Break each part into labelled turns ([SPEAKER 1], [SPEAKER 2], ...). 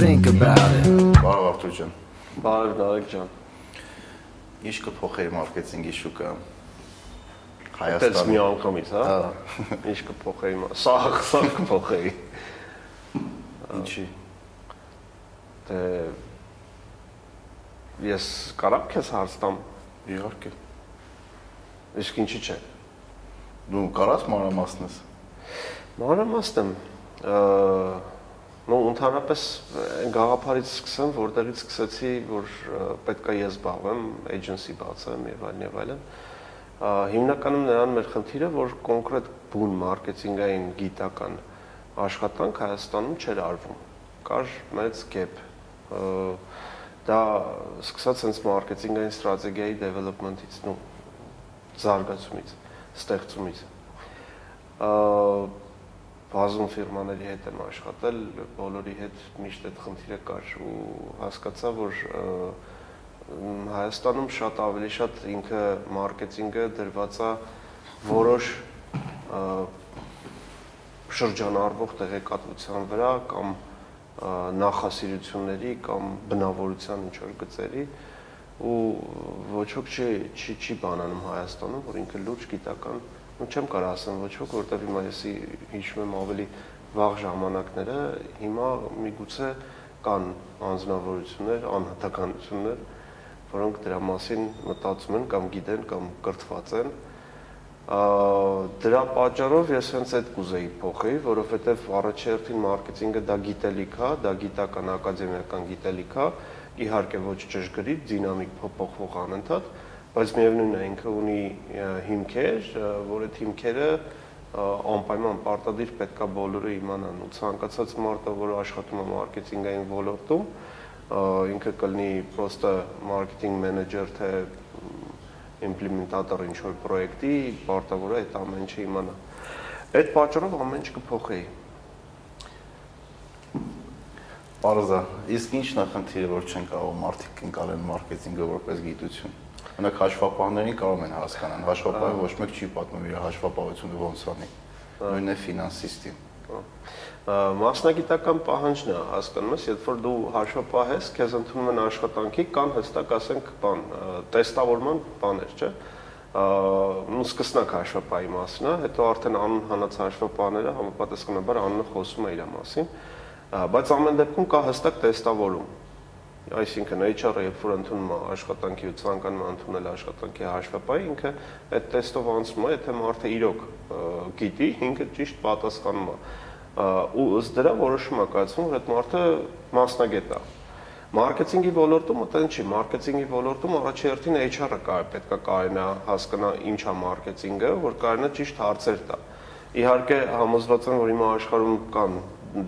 [SPEAKER 1] think about it.
[SPEAKER 2] Բարև Արթուր ջան։
[SPEAKER 3] Բարև Նարեկ ջան։
[SPEAKER 2] Ինչ կփոխեր մարքեթինգի շուկա
[SPEAKER 3] Այդպես
[SPEAKER 2] Հայաստանում։
[SPEAKER 3] մի անգամից, հա։ Ինչ կփոխեի, սաղ սաղ կփոխեի։
[SPEAKER 2] Ինչի։
[SPEAKER 3] Դե ես կարամ քեզ հարց տամ,
[SPEAKER 2] Իհարկե։
[SPEAKER 3] իսկ ինչի՞ չէ։
[SPEAKER 2] Դու կարաս մանրամասնես։
[SPEAKER 3] Մանրամասն եմ, նո ընդհանրապես գաղափարից սկսեմ, որտեղից սկսեցի, որ պետքա ես զբաղվեմ, agency բացեմ եւ այլն եւ այլն։ Հիմնականում նրան մեր խնդիրը, որ կոնկրետ բուն մարքեթինգային գիտական աշխատանք Հայաստանում չէր արվում։ Կար մեծ gap։ Դա սկսած հենց մարքեթինգային ստրատեգիայի development-ից, նո զարգացումից, ստեղծումից։ Ա, բազում ֆիրմաների հետ եմ աշխատել, բոլորի հետ միշտ այդ խնդիրը կար ու հասկացա, որ Հայաստանում շատ ավելի շատ ինքը մարքեթինգը դրված է որոշ շրջանառվող տեղեկատվության վրա կամ նախասիրությունների կամ բնավորության ինչ որ գծերի ու ոչ ոք չի չի չի բանանում Հայաստանում, որ ինքը լուրջ գիտական ու չեմ կարող ասեմ ոչ ոք, որտեղ հիմա եսի հիշում եմ ավելի վաղ ժամանակները, հիմա միգուցե կան անձնավորություններ, անհատականություններ, որոնք դրա մասին մտածում են կամ գիտեն կամ կրթված են։ Ա, Դրա պատճառով ես հենց այդ կուզեի փոխեի, որովհետև առաջերտին մարքեթինգը դա գիտելիք է, դա գիտական ակադեմիական գիտելիք է, իհարկե ոչ ճշգրիտ, դինամիկ փոփոխվող անընդհատ, բայց միևնույնն է ինքը ունի հիմքեր, որ այդ հիմքերը անպայման պարտադիր պետքա բոլորը իմանան ու ցանկացած մարդը, որ աշխատում է մարքեթինգային ոլորտում, ինքը կլինի պրոստը մարքեթինգ մենեջեր թե իմպլեմենտատոր ինչ որ պրոյեկտի, պարտավոր է այդ ամեն ինչը իմանա։ Այդ պատճառով ամեն ինչ կփոխեի։
[SPEAKER 2] Պարզա։ Իսկ ի՞նչն է խնդիրը, որ չեն կարող մարդիկ ընկալեն մարքեթինգը որպես գիտություն։ Օրինակ հաշվապահներին կարող են հասկանան, հաշվապահը ոչ մեկ չի պատմում իր հաշվապահությունը ոնց անի։ Նույնն է ֆինանսիստին։
[SPEAKER 3] Մասնագիտական պահանջն է, հասկանում ես, երբ որ դու հաշվապահ ես, քեզ ընդունում են աշխատանքի, կան հստակ, ասենք, բան, տեստավորման բաներ, չէ՞։ ու սկսնակ հաշվապահի մասն է, հետո արդեն անուն հանած հաշվապահները համապատասխանաբար անունը խոսում է իր մասին, բայց ամեն դեպքում կա հստակ տեստավորում։ Այսինքն HR-ը երբ որ ընդունում է աշխատանքի ու ցանկանում է ընդունել աշխատանքի հաշվապահի, ինքը այդ տեստով անցնում է, եթե մարդը իրոք գիտի, ինքը ճիշտ պատասխանում է։ Ու ըստ դրա որոշում է կայացվում, որ այդ մարդը մասնագետ է։ Մարքեթինգի ոլորտում այդտեն չի, մարքեթինգի ոլորտում առաջերտին HR-ը կա պետքա կարենա հասկանա ինչ է մարքեթինգը, որ կարենա ճիշտ հարցեր տա։ Իհարկե համոզված եմ, որ հիմա աշխարհում կան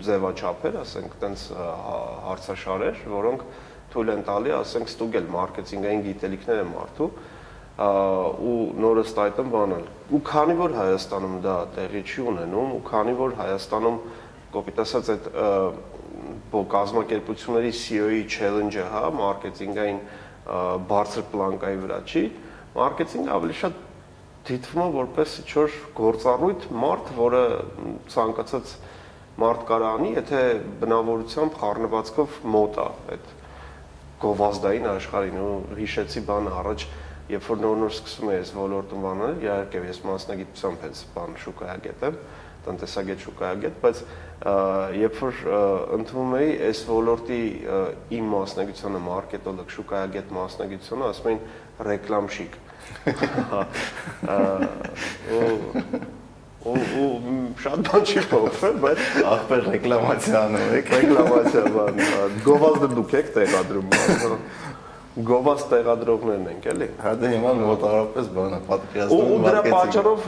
[SPEAKER 3] ձևաչափեր, ասենք, տենց հարցաշարեր, որոնք թույլ են տալի, ասենք, ստուգել մարքեթինգային գիտելիքները մարդու ու նորը ստայտն բանալ։ Ու քանի որ Հայաստանում դա տեղի չի ունենում, ու քանի որ Հայաստանում կոպիտ ասած այդ կազմակերպությունների CEO-ի challenge-ը, հա, մարքեթինգային բարձր պլանկայի վրա չի, մարքեթինգը ավելի շատ դիտվում է որպես ինչ-որ գործառույթ մարդ, որը ցանկացած մարդ կարանի, եթե բնավորությամբ խառնվածքով մոտ է այդ գովազդային աշխարհին ու հիշեցի բանը առաջ երբ որ նոր-նոր սկսում այս ոլորտում բանել, իհարկե ես մասնագիտությամբ այս բան շուկայագետ եմ, տնտեսագետ շուկայագետ, բայց երբ որ ընդունում էի այս ոլորտի իմ մասնագիտությունը մարքետոլոգ շուկայագետ մասնագիտությունը, ասում էին ռեկլամշիկ։ Ա, ու ու շատ բան չի փոխվել, բայց
[SPEAKER 2] Ախպեր ռեկլամացիա անում եք։
[SPEAKER 3] ռեկլամացիա բան, գովազդը դուք եք տեղադրում։ Գովազդ տեղադրողներն ենք, էլի։
[SPEAKER 2] Հա դե հիմա մոտավորապես բանը
[SPEAKER 3] Ու
[SPEAKER 2] պատկերացնում
[SPEAKER 3] ու դրա պատճառով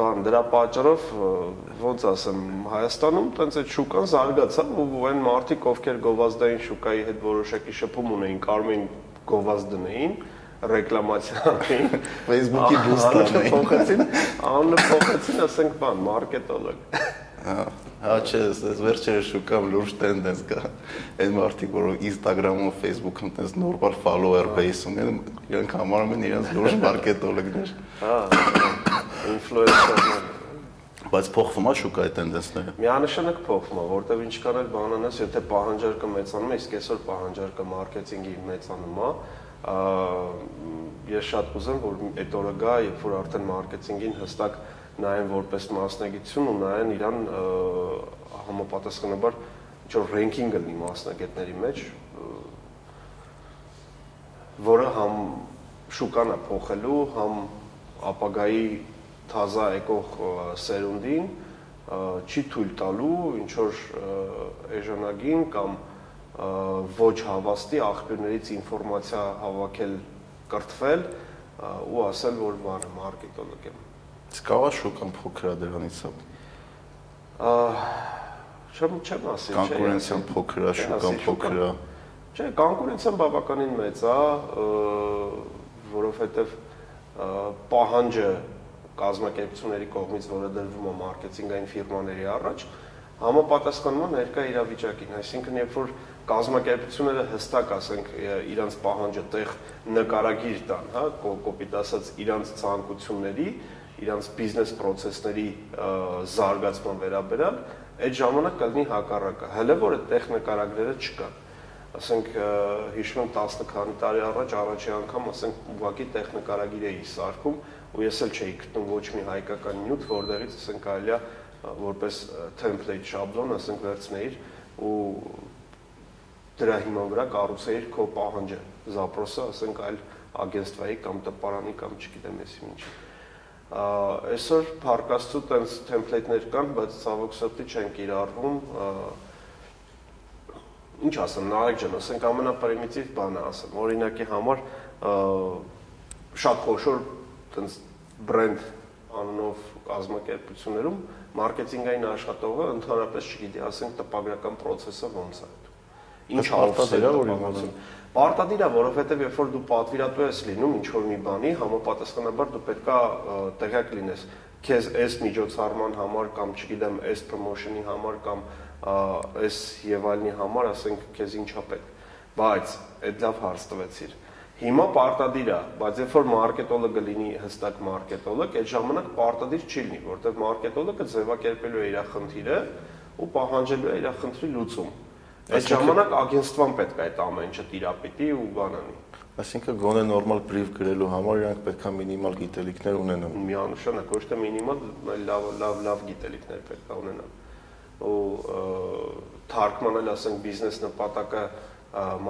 [SPEAKER 3] բան, դրա պատճառով ոնց ասեմ, Հայաստանում տենց այդ շուկան զարգացավ ու այն մարդիկ, ովքեր գովազդային շուկայի հետ որոշակի շփում ունեին, կարող էին գովազդ դնեին, ռեկլամացիա անեին,
[SPEAKER 2] Facebook-ի անեին։
[SPEAKER 3] փոխեցին, անունը փոխեցին, ասենք բան, մարքետոլոգ։
[SPEAKER 2] Հա, հա չէ, այս վերջերս շուկայում լուրջ տենդենս կա։ Այդ մարդիկ, որոնք Instagram-ում, Facebook-ում տես նորմալ follower base ունեն, իրանք համարում են իրենց լուրջ մարքետոլոգներ։
[SPEAKER 3] Հա, ինֆլուենսերներ։
[SPEAKER 2] Բայց փոխվում է շուկայի տենդենսները։
[SPEAKER 3] Միանշանակ փոխվում է, որտեվ ինչքան էլ բան անես, եթե պահանջարկը մեծանում է, իսկ այսօր պահանջարկը մարքեթինգի մեծանում է, ես շատ կուզեմ, որ այդ օրը գա, երբ որ արդեն մարքեթինգին հստակ նայեն որպես մասնագիտություն ու նայեն իրան համապատասխանաբար ինչ որ ռենքինգը լինի մասնագետների մեջ, որը համ շուկան է փոխելու, համ ապագայի թազա եկող սերունդին չի թույլ տալու ինչ որ էժանագին կամ ոչ հավաստի աղբյուրներից ինֆորմացիա հավաքել, կրթվել ու ասել, որ բանը մարքետոլոգ եմ։
[SPEAKER 2] Իսկ կարա շուկան փոքր է դրանից է։
[SPEAKER 3] Չեմ չեմ ասի,
[SPEAKER 2] չէ։ Կոնկուրենցիան փոքր է, շուկան փոքր է։
[SPEAKER 3] Չէ, կոնկուրենցիան բավականին մեծ է, որովհետև պահանջը կազմակերպությունների կողմից, որը դրվում է մարքեթինգային ֆիրմաների առաջ, համապատասխանում է ներկա իրավիճակին, այսինքն երբ որ կազմակերպությունները հստակ ասենք իրանց պահանջը տեղ նկարագիր տան, հա, կոպիտ ասած իրանց ցանկությունների, իրանց բիզնես process-ների զարգացման վերաբերյալ, այդ ժամանակ կլինի հակառակը։ Հələ որ այդ տեղ նկարագրերը չկան ասենք հիշում եմ 10 քանի տարի առաջ առաջի անգամ ասենք ուղակի տեխնիկարագիր էի սարքում ու ես էլ չէի գտնում ոչ մի հայկական նյութ, որտեղից ասենք կարելի է որպես template շաբլոն ասենք վերցնեիր ու դրա հիման վրա կառուցեիր քո պահանջը, զապրոսը, ասենք այլ ագենստվայի կամ տպարանի կամ չգիտեմ ես ինչ։ Այսօր փարկաստու տենց template-ներ կան, բայց ցավոք սրտի չեն կիրառվում, ինչ ասեմ, Նարեկ ջան, ասենք ամենապրիմիտիվ բանը ասեմ, օրինակի համար շատ խոշոր տենց բրենդ անունով կազմակերպություններում մարքեթինգային աշխատողը ընդհանրապես չգիտի, ասենք տպագրական process-ը ոնց է։
[SPEAKER 2] Ինչ արտադիր է որ իմացում։
[SPEAKER 3] Պարտադիր է, որովհետև երբ որ դու պատվիրատու ես լինում ինչ որ մի բանի, համապատասխանաբար դու պետքա տեղյակ լինես քեզ այս միջոցառման համար կամ չգիտեմ, այս promotion-ի համար կամ այս եւ այլնի համար, ասենք քեզ ինչա պետք։ Բայց այդ լավ հարց տվեցիր։ Հիմա պարտադիր է, բայց երբ որ մարքետոլոգը լինի հստակ մարքետոլոգ, այդ ժամանակ պարտադիր չի լինի, որովհետև մարքետոլոգը ձևակերպելու է իր խնդիրը ու պահանջելու է իր խնդրի լուծում։ Այդ ժամանակ ագենստվան պետք է այդ ամեն ինչը տիրապետի ու բանանի։
[SPEAKER 2] Այսինքն գոնե նորմալ բրիֆ գրելու համար իրանք պետքա մինիմալ գիտելիքներ ունենան։
[SPEAKER 3] Միանշանակ, ոչ թե մինիմալ, լավ լավ լավ գիտելիքներ պետք է ունենան։ Ու թարգմանել, ասենք, բիզնես նպատակը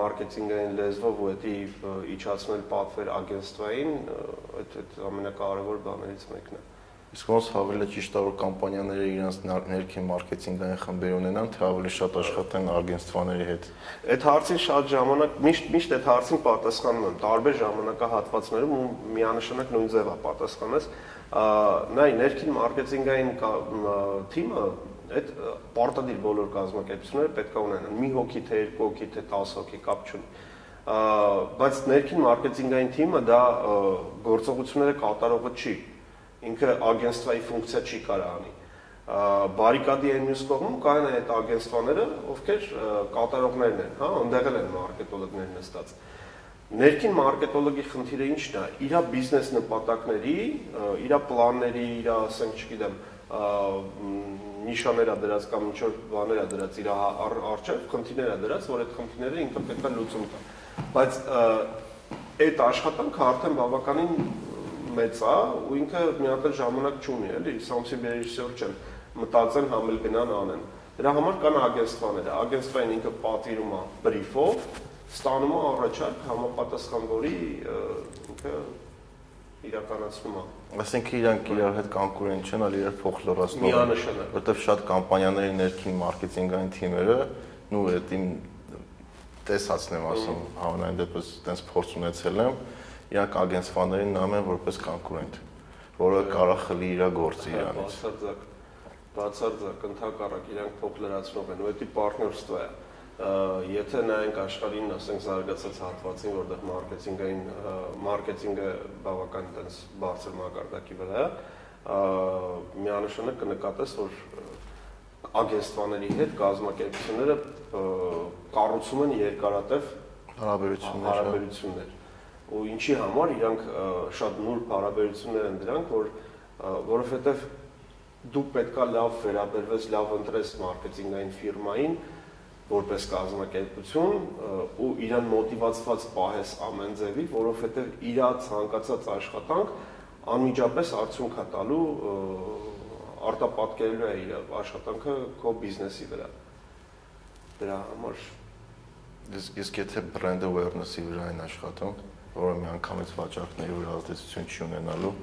[SPEAKER 3] մարքեթինգային լեզվով ու դա իջացնել պատվեր ագենստվային, այդ այդ ամենակարևոր բաներից մեկն է։
[SPEAKER 2] Իսկ ոնց ավելի ճիշտ է որ կամպանիաները իրենց ներքին մարքեթինգային խմբեր ունենան, թե ավելի շատ աշխատեն ագենստվաների հետ։
[SPEAKER 3] Այդ հարցին շատ ժամանակ միշտ միշտ այդ հարցին պատասխանում եմ տարբեր ժամանակահատվածներում ու միանշանակ նույն ձևա պատասխանես։ Նայ ներքին մարքեթինգային թիմը այդ պարտադիր բոլոր կազմակերպությունները պետք է ունենան մի հոգի թե երկու հոգի թե 10 հոգի կապ չունի բայց ներքին մարքեթինգային թիմը դա գործողությունները կատարողը չի ինքը ագենստվայի ֆունկցիա չի կարող անի բարիկադի այն մյուս կողմում կային այդ ագենստվաները ովքեր կատարողներն են հա ընդեղել են մարքետոլոգներ նստած ներքին մարքետոլոգի խնդիրը ինչն է իր բիզնես նպատակների իր պլանների իր ասենք չգիտեմ նիշաներ դրած կամ ինչ որ բաներ դրած իր արժեվ, խնդիրներ դրած, որ այդ խնդիրները ինքը պետք է լուծում տա։ Բայց այդ աշխատանքը արդեն բավականին մեծ է ու ինքը մի հատ ժամանակ չունի, էլի, Samsung ռեժիսոր չեն մտածեն համել գնան անեն։ Դրա համար կան ագենստվաները։ Ագենստվային ինքը պատվիրում է բրիֆով, ստանում է առաջարկ համապատասխան որի ինքը իրականացնում է։
[SPEAKER 2] Այսինքն իրանք իրար հետ կոնկուրենտ չեն, այլ իրար փոխ լրացնում։
[SPEAKER 3] Միանշանակ։
[SPEAKER 2] Որտեվ շատ կամպանիաների ներքին մարքեթինգային թիմերը, նու այդ իմ տեսածն եմ ասում, հավանային դեպս տենց փորձ ունեցել եմ, իրաք ագենսվաներին նայում են որպես կոնկուրենտ, որը կարա խլի իր գործը իրանից։
[SPEAKER 3] Բացարձակ բացարձակ ընդհակառակ իրանք փոխլրացնող են, ու դա պարտներստվա է։ Եթե նայենք աշխարհին, ասենք զարգացած հատվածին, որտեղ մարքեթինգային մարքեթինգը բավական տես բարձր մակարդակի վրա է, միանշանակ կնկատես, որ ագենստվաների հետ կազմակերպությունները կառուցում են երկարատև
[SPEAKER 2] հարաբերություններ։ հա։
[SPEAKER 3] Հարաբերություններ Ու ինչի համար իրանք շատ նուրբ հարաբերություններ են դրանք, որ որովհետև դու պետքա լավ վերաբերվես, լավ ընտրես մարքեթինգային ֆիրմային, որպես կազմակերպություն ու իրան մոտիվացված պահես ամեն ձևի, որովհետև իր ցանկացած աշխատանք անմիջապես արդյունք է տալու արտապատկերելու է իր աշխատանքը քո բիզնեսի վրա։ Դրա համար
[SPEAKER 2] իսկ իսկ եթե brand awareness-ի վրա են աշխատում, որը միանգամից վաճառքների վրա ազդեցություն չի ունենալու,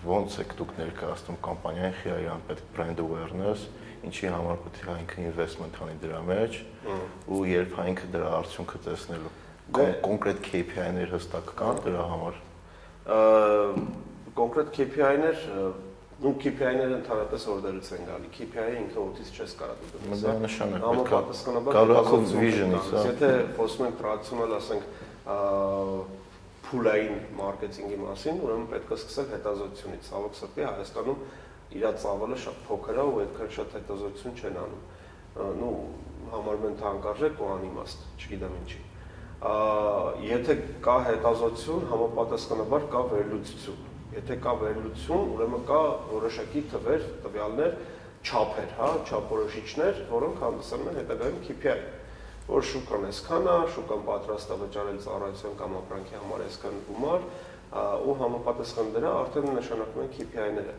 [SPEAKER 2] ո՞նց եք դուք ներկայացնում կամպանիային խիարյան պետք brand awareness, ինչի համար պետք է ինքը investment անի դրա մեջ ու երբ ինքը դրա արդյունքը տեսնելու կոնկրետ KPI-ներ հստակ կան դրա համար
[SPEAKER 3] կոնկրետ KPI-ներ ու KPI-ները ընդհանրապես օրդերից են գալի։ KPI-ը ինքը օտից չես կարող դու
[SPEAKER 2] դες։ Դա նշանակ
[SPEAKER 3] պետք է
[SPEAKER 2] կարողացում vision-ից, հա։
[SPEAKER 3] Եթե խոսում ենք տրադիցիոնալ, ասենք, փուլային մարքեթինգի մասին, ուրեմն պետք է սկսել հետազոտությունից։ Ցավոք սրտի Հայաստանում իր ծավալը շատ փոքր է ու այդքան շատ հետազոտություն չեն անում։ Ну, համարում են թանկարժեք ու անիմաստ, չգիտեմ ինչի։ Եթե կա հետազոտություն, համապատասխանաբար կա վերլուծություն Եթե կա վերլուծություն, ուրեմն կա որոշակի թվեր, տվյալներ, չափեր, հա, չափորոշիչներ, որոնք հանդիսանում են հետագայում KPI, որ շուկան այսքան է, շուկան պատրաստ է վճարել ծառայության կամ ապրանքի համար այսքան գումար, ու համապատասխան դրա արդեն նշանակում են KPI-ները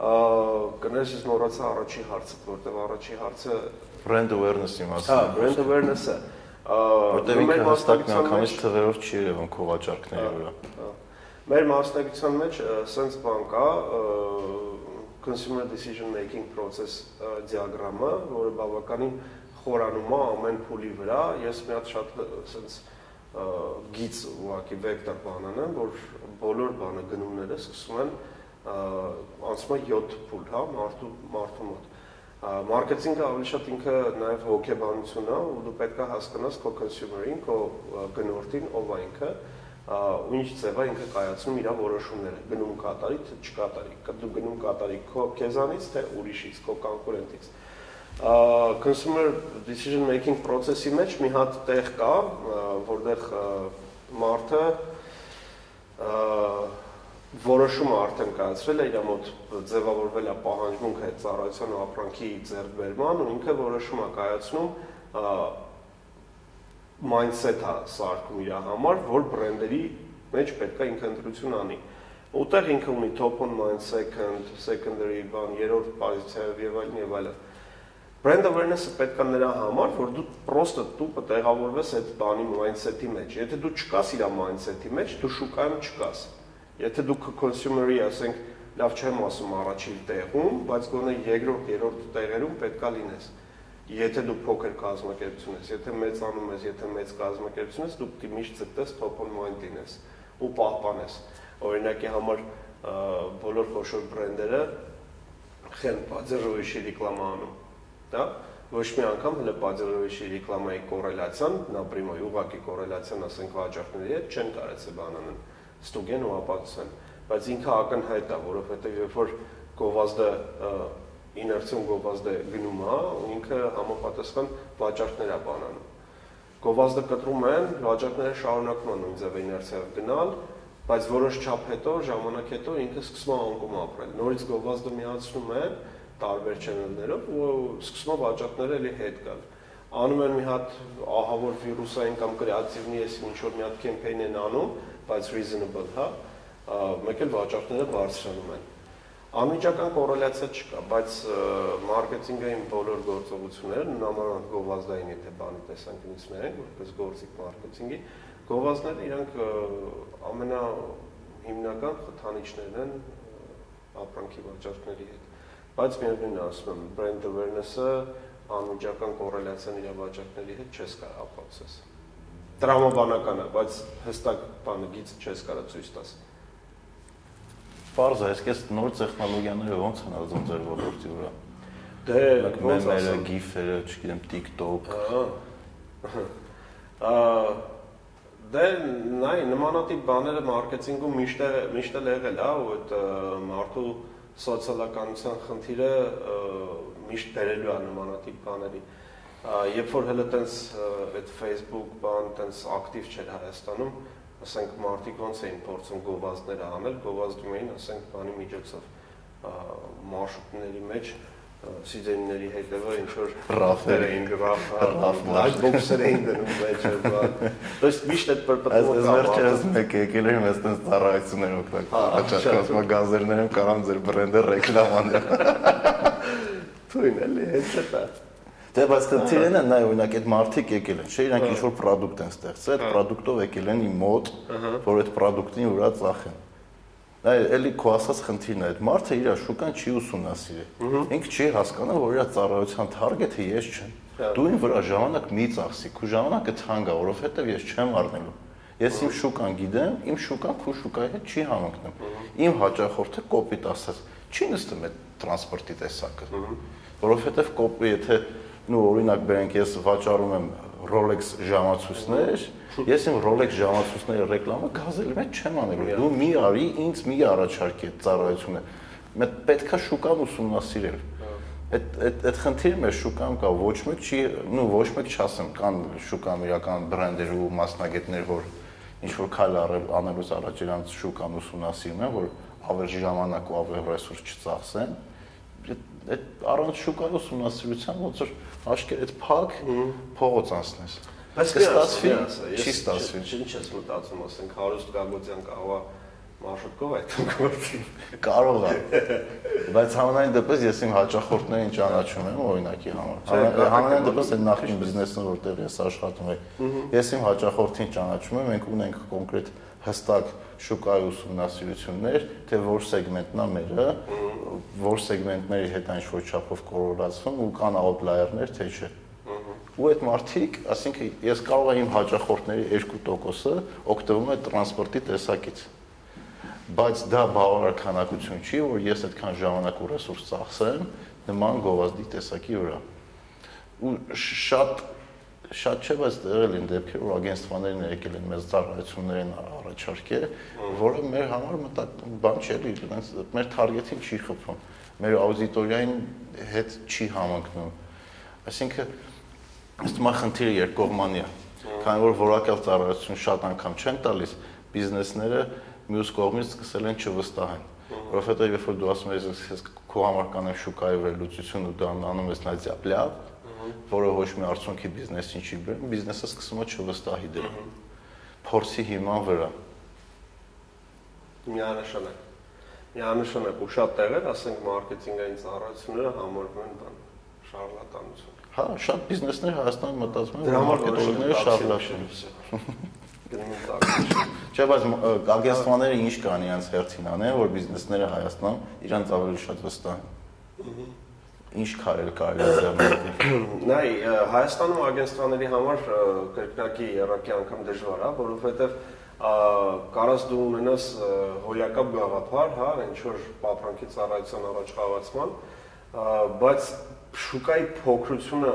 [SPEAKER 3] կներես ես մոռացա առաջի հարցը, որտեղ առաջի հարցը
[SPEAKER 2] brand awareness-ի մասին։
[SPEAKER 3] Հա, brand awareness-ը։
[SPEAKER 2] Որտեղ ինքը հստակ միանգամից թվերով չի երևում քո վաճառքների վրա։
[SPEAKER 3] Մեր մասնակցության մեջ sense բան կա consumer decision making process դիագրամը, որը բավականին խորանում է ամեն փուլի վրա։ Ես մի հատ շատ sense գիծ ուղակի վեկտոր բանան եմ, որ բոլոր բանը գնումները սկսում են անցնում է 7 փուլ, հա, մարդու մարդու մոտ մարքեթինգը ավելի շատ ինքը նաև հոգեբանություն է ու դու պետք է հասկանաս քո consumer-ին, քո գնորդին, ով է ինքը, ու ինչ ձևա ինքը կայացնում իր որոշումները գնում կատարի թե չկատարի դու գնում կատարի քո քեզանից թե ուրիշից քո կոնկուրենտից consumer decision making process-ի մեջ մի հատ տեղ կա որտեղ մարդը որոշումը արդեն կայացրել է իր մոտ ձևավորվել է պահանջմունք այդ ծառայության ու ապրանքի ձեռքբերման ու ինքը որոշում է կայացնում mindset-ը սարքում իր համար, որ բրենդերի մեջ պետք է ինքը ընտրություն անի։ Ուտեղ ինքը ունի top on mind second, secondary բան, երրորդ պոզիցիայով եւ այլն եւ այլն։ Brand awareness-ը պետք է նրա համար, որ դու պրոստը դու տեղավորվես այդ բանի mindset-ի մեջ։ Եթե դու չկաս իր mindset-ի մեջ, դու շուկայում չկաս։ Եթե դու consumer-ի, ասենք, լավ չեմ ասում առաջին տեղում, բայց գոնե երկրորդ, երրորդ տեղերում պետքա լինես եթե դու փոքր կազմակերպություն ես, եթե մեծանում ես, եթե մեծ կազմակերպություն ես, դու պետք է միշտ ցտես top on mind լինես ու պահպանես։ Օրինակի համար բոլոր խոշոր բրենդերը խեն Պաձերովիչի ռեկլամա անում, դա ոչ մի անգամ հələ Պաձերովիչի ռեկլամայի կորելացիան, նապրիմոյ ուղակի կորելացիան, ասենք վաճառքների հետ չեն կարեցել բանանան, ստուգեն ու ապացուցեն, բայց ինքը ակնհայտ է, որովհետև երբ որ գովազդը իներցիոն գովազդը գնում է, ինքը համապատասխան վաճառքներ է բանանում։ Գովազդը կտրում են, վաճառքները շարունակում են նույն ձևը իներցիայով գնալ, բայց որոշ չափ հետո, ժամանակ հետո ինքը սկսում է անկում ապրել։ Նորից գովազդը միացնում են տարբեր չենելներով ու սկսում է վաճառքները էլի հետ գալ։ Անում են մի հատ ահավոր վիրուսային կամ կրեատիվնի էս ինչ որ մի հատ կեմպեյն են անում, բայց reasonable, հա, մեկ էլ վաճառքները բարձրանում են Անմիջական կորելացիա չկա, բայց մարքեթինգային բոլոր գործողությունները, նմանավանդ գովազդային, եթե բանի տեսանկյունից նայենք, որպես գործիք մարքեթինգի, գովազդները իրանք ամենա հիմնական խթանիչներն են ապրանքի վաճառքների հետ։ Բայց միևնույնն ասում եմ, brand awareness-ը անմիջական կորելացիան իր վաճառքների հետ չես կարող ապացուցես։ Տրամաբանական է, բայց հստակ բանը գիծ չես կարող ցույց տաս։
[SPEAKER 2] Պարզ է, այսպես նոր տեխնոլոգիաները ոնց են ազդում ձեր ոլորտի վրա։
[SPEAKER 3] Դե
[SPEAKER 2] ոնց է գիֆերը, չգիտեմ, TikTok։
[SPEAKER 3] Ահա։ Դե նայ նմանատիպ բաները մարքեթինգում միշտ է միշտ էլ եղել, հա, ու այդ մարդու սոցիալականության խնդիրը միշտ բերելու է նմանատիպ բաների։ Երբ որ հələ տենց այդ Facebook բան տենց ակտիվ չէր Հայաստանում, ասենք մարդիկ ոնց էին փորձում գովազդներ անել, գովազդում էին, ասենք բանի միջոցով մարշրուտների մեջ սիզենների հետևը ինչ որ
[SPEAKER 2] ռաֆներ
[SPEAKER 3] էին գրաֆա լայթ բոքսեր էին դնում վեճը բա դուք միշտ այդ
[SPEAKER 2] պրպտում կա այս վերջերս մեկ եկել եմ այստենց ծառայություններ օգտակար աճակած մագազերներ եմ կարամ ձեր բրենդը ռեկլամաներ
[SPEAKER 3] թույն էլի հենց էտա
[SPEAKER 2] Դե բայց քննիրեն է, նայ օրինակ այդ մարտիկ եկել են, չէ՞, իրանք ինչ որ product են ստեղծել, այդ product-ով եկել են իմ մոտ, որ այդ product-ին ուրա ծախեն։ Դա էլի քո ասած խնդիրն է, այդ մարդը իր շուկան չի ուսումնասիրել։ Ինքը չի հասկանում, որ իր ծառայության target-ը ես չեմ։ Դու ին վրա ժամանակ մի ծախսի, քո ժամանակը թանկ է, որովհետև ես չեմ առնելու։ Ես իմ շուկան գիտեմ, իմ շուկան քո շուկայի հետ չի համընկնում։ Իմ հաճախորդը կոպիտ ասած չի նստում այդ տրանսպորտի տեսակը։ Որովհետև կոպի, եթե նու օրինակ բերենք ես վաճառում եմ Rolex ժամացույցներ, ես իմ Rolex ժամացույցների ռեկլամը գազելի մեջ չեմ անելու։ Դու մի արի, ինձ մի առաջարկի այդ ծառայությունը։ Մենք պետքա շուկան ուսումնասիրել։ Այդ այդ այդ խնդիրը մեր շուկայում կա, ոչ մեկ չի, նու ոչ մեկ չասեմ, կան շուկայում իրական բրենդեր ու մասնագետներ, որ ինչ որ քայլ անելուց առաջ իրանց շուկան ուսումնասիրում են, որ ավելի ժամանակ ու ավելի ռեսուրս չծախսեն այդ առանց շուկայի ուսումնասիրության ոնց որ աշկեր այդ փակ փողոց անցնես։
[SPEAKER 3] Բայց կստացվի, չի ստացվի։ Ինչ ես մտածում, ասենք Հարուստ Գագոձյան կարող է մարշրուտկով այդ գործի։
[SPEAKER 2] Կարող է։ Բայց համենայն դեպս ես իմ հաճախորդներին ճանաչում եմ օրինակի համար։ Համենայն դեպս այդ նախին բիզնեսը որտեղ ես աշխատում եմ։ Ես իմ հաճախորդին ճանաչում եմ, մենք ունենք կոնկրետ հստակ շուկայի ուսումնասիրություններ, թե որ սեգմենտն է մերը, որ սեգմենտների հետ այն ինչ-որ չափով կորորացվում ու կան outlier-ներ, թե չէ։ Ու այդ մարդիկ, ասինքն ես կարող եմ իմ հաճախորդների 2%-ը օգտվում է տրանսպորտի տեսակից բայց դա բավարար քանակություն չի, որ ես այդքան ժամանակ ու ռեսուրս ծախսեմ նման գովազդի տեսակի վրա։ Ու շատ շատ չէ, բայց եղել են դեպքեր, որ ագենստվաներն եկել են մեզ ծառայություններ են առաջարկել, որը մեր համար մտած բան չէ, իրենց մեր թարգետին չի խփում, մեր աուդիտորիային հետ չի համընկնում։ Այսինքն ըստ մա խնդիրը երկկողմանի է։ Քանի որ որակյալ ծառայություն շատ անգամ չեն տալիս, բիզնեսները մյուս կողմից սկսել են չվստահեն որովհետև երբ որ դու ասում ես ես քո համար կանեմ շուկայի վերլուծություն ու դա անում ես նա ձապլյավ, որը ոչ մի արդյունքի բիզնեսին չի բերում, բիզնեսը սկսում է չվստահի դրան։ Փորձի հիման վրա։
[SPEAKER 3] Միանշանակ։ Միանշանակ ու շատ տեղեր, ասենք մարքեթինգային ծառայությունները համարվում են բան շարլատանություն։
[SPEAKER 2] Հա, շատ բիզնեսներ Հայաստանում մտածում են, որ մարքետոլոգները շարլատան Չէ, բայց ագենստվաները ինչ կան իրանց հերթին անեն, որ բիզնեսները Հայաստանում իրանց ավելի շատ վստահ են ինչ քարեր կարելի է ձեռնարկել։
[SPEAKER 3] Նայ, Հայաստանում ագենստվաների համար կրկնակի երակի անգամ դժվար է, որովհետև կարաս դու ունենաս հոլյակապ գաղափար, հա, ինչ որ ապրանքի ծառայության առաջ խաղացման, բայց շուկայի փոքրությունը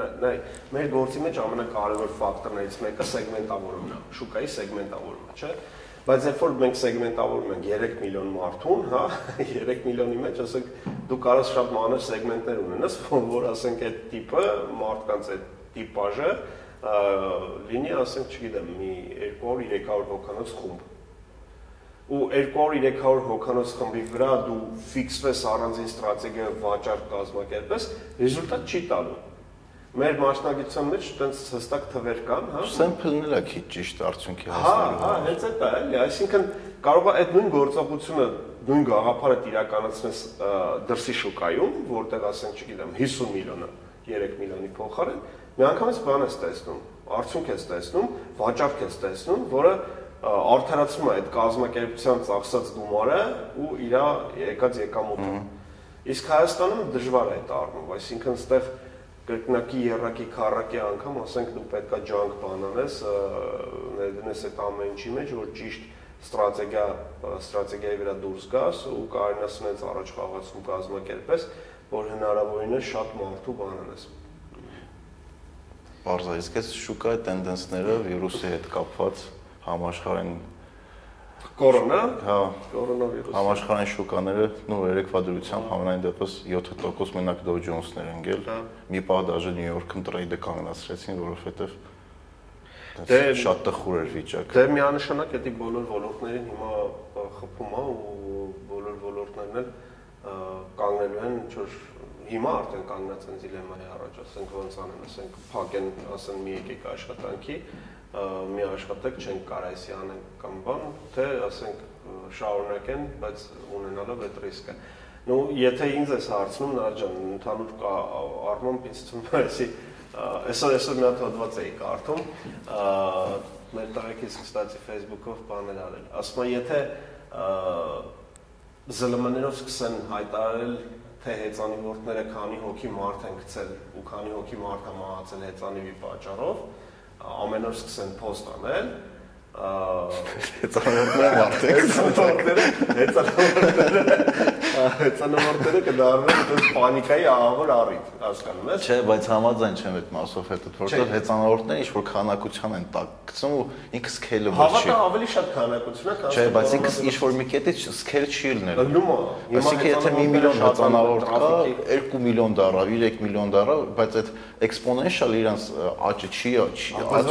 [SPEAKER 3] նայ, մեր գործի մեջ ամենակարևոր ֆակտորներից մեկը սեգմենտավորումն է, շուկայի սեգմենտավորումը, չէ՞ Բայց երբ որ մենք սեգմենտավորում ենք 3 միլիոն մարդուն, հա, 3 միլիոնի մեջ ասենք դու կարաս շատ մանր սեգմենտներ ունենաս, որ ասենք այդ տիպը մարդկանց այդ տիպաժը լինի, ասենք, չգիտեմ, մի 200-300 հոգանոց խումբ ու 200-300 հոգանոց խմբի վրա դու ֆիքսվես առանձին ստրատեգիա վաճառք կազմակերպես, ռեզուլտատ չի տալու մեր մասնագիտության մեջ այտենց հստակ թվեր կան, հա։
[SPEAKER 2] Սեմփլն էլ է քիչ ճիշտ արդյունքի
[SPEAKER 3] հա, հասնելու։ Հա, հա, հենց այդ է, էլի, այսինքն կարող է այդ նույն գործողությունը, նույն գաղափարը իրականացնես դրսի շուկայում, որտեղ ասենք, չգիտեմ, 50 միլիոնը 3 միլիոնի փոխարեն, միանգամից բան ես տեսնում, արդյունք ես տեսնում, վաճառք ես տեսնում, որը արդարացնում է այդ կազմակերպության ծախսած գումարը ու իր եկած եկամուտը։ Իսկ Հայաստանում դժվար է այդ առնում, այսինքն այդտեղ կրկնակի երրակի քառակի անգամ ասենք դու պետքա ջանք բան անես ներդնես այդ ամեն ինչի մեջ որ ճիշտ ստրատեգիա ստրատեգիայի վրա դուրս գաս ու կարողանաս ունես առաջ խաղացում կազմակերպես որ հնարավորինս շատ մարդու բան անես
[SPEAKER 2] այս շուկայի տենդենսները վիրուսի հետ կապված համաշխարհային
[SPEAKER 3] Կորոնա։
[SPEAKER 2] Հա,
[SPEAKER 3] կորոնավիրուս։
[SPEAKER 2] Համաշխարհային շուկաները նո երեկվա դրությամբ համենայն դեպս 7% մենակ Dow Jones-ներ են գել։
[SPEAKER 3] հա։
[SPEAKER 2] Մի պահ դաժե New York-ում տրեյդը կանգնացրեցին, որովհետև
[SPEAKER 3] դե
[SPEAKER 2] շատ տխուր էր վիճակը։
[SPEAKER 3] Դե միանշանակ էդի բոլոր ոլորտներին հիմա խփում է ու բոլոր ոլորտներն էլ կանգնելու են ինչ որ հիմա արդեն կանգնած են դիլեմայի առաջ, ասենք ոնց անեն, ասենք փակեն, ասեն մի եկեք աշխատանքի, մի աշխատեք չեն կարա էսի անեն կամ բան, թե ասենք շարունակեն, բայց ունենալով այդ ռիսկը։ Ну, եթե ինձ էս հարցնում Նրա ջան, ընդհանուր կա առմամբ ինձ թվում է էսի այսօր այսօր մի հատ հոդված էի կարդում, մեր տարեկից կստացի Facebook-ով բաներ արել։ Ասում եմ, եթե ԶԼՄ-ներով սկսեն հայտարարել թե հեծանիվորդները քանի հոգի մարդ են գցել ու քանի հոգի մարդ է մահացել հեծանիվի պատճառով, ամեն օր սկսեն post անել,
[SPEAKER 2] հեծանիվորդները մարդ են
[SPEAKER 3] հեծանիվորդները, Հեծանվորդները կդառնան այդպես պանիկայի ահավոր առիթ, հասկանում ես։
[SPEAKER 2] Չէ, բայց համաձայն չեմ այդ մասով հետո, որովհետև հեծանվորդները ինչ որ քանակության են տակ գցում ու ինքը սկեյլը
[SPEAKER 3] ոչ չի։ Հավատա ավելի շատ քանակություն է, քան
[SPEAKER 2] Չէ, բայց ինքը ինչ որ մի կետից սկեյլ չի լինել։
[SPEAKER 3] Լնում է։
[SPEAKER 2] Այսինքն եթե 1 միլիոն հեծանվորդ կա, 2 միլիոն դառավ, 3 միլիոն դառավ, բայց այդ exponential իրանց աճը չի, աճ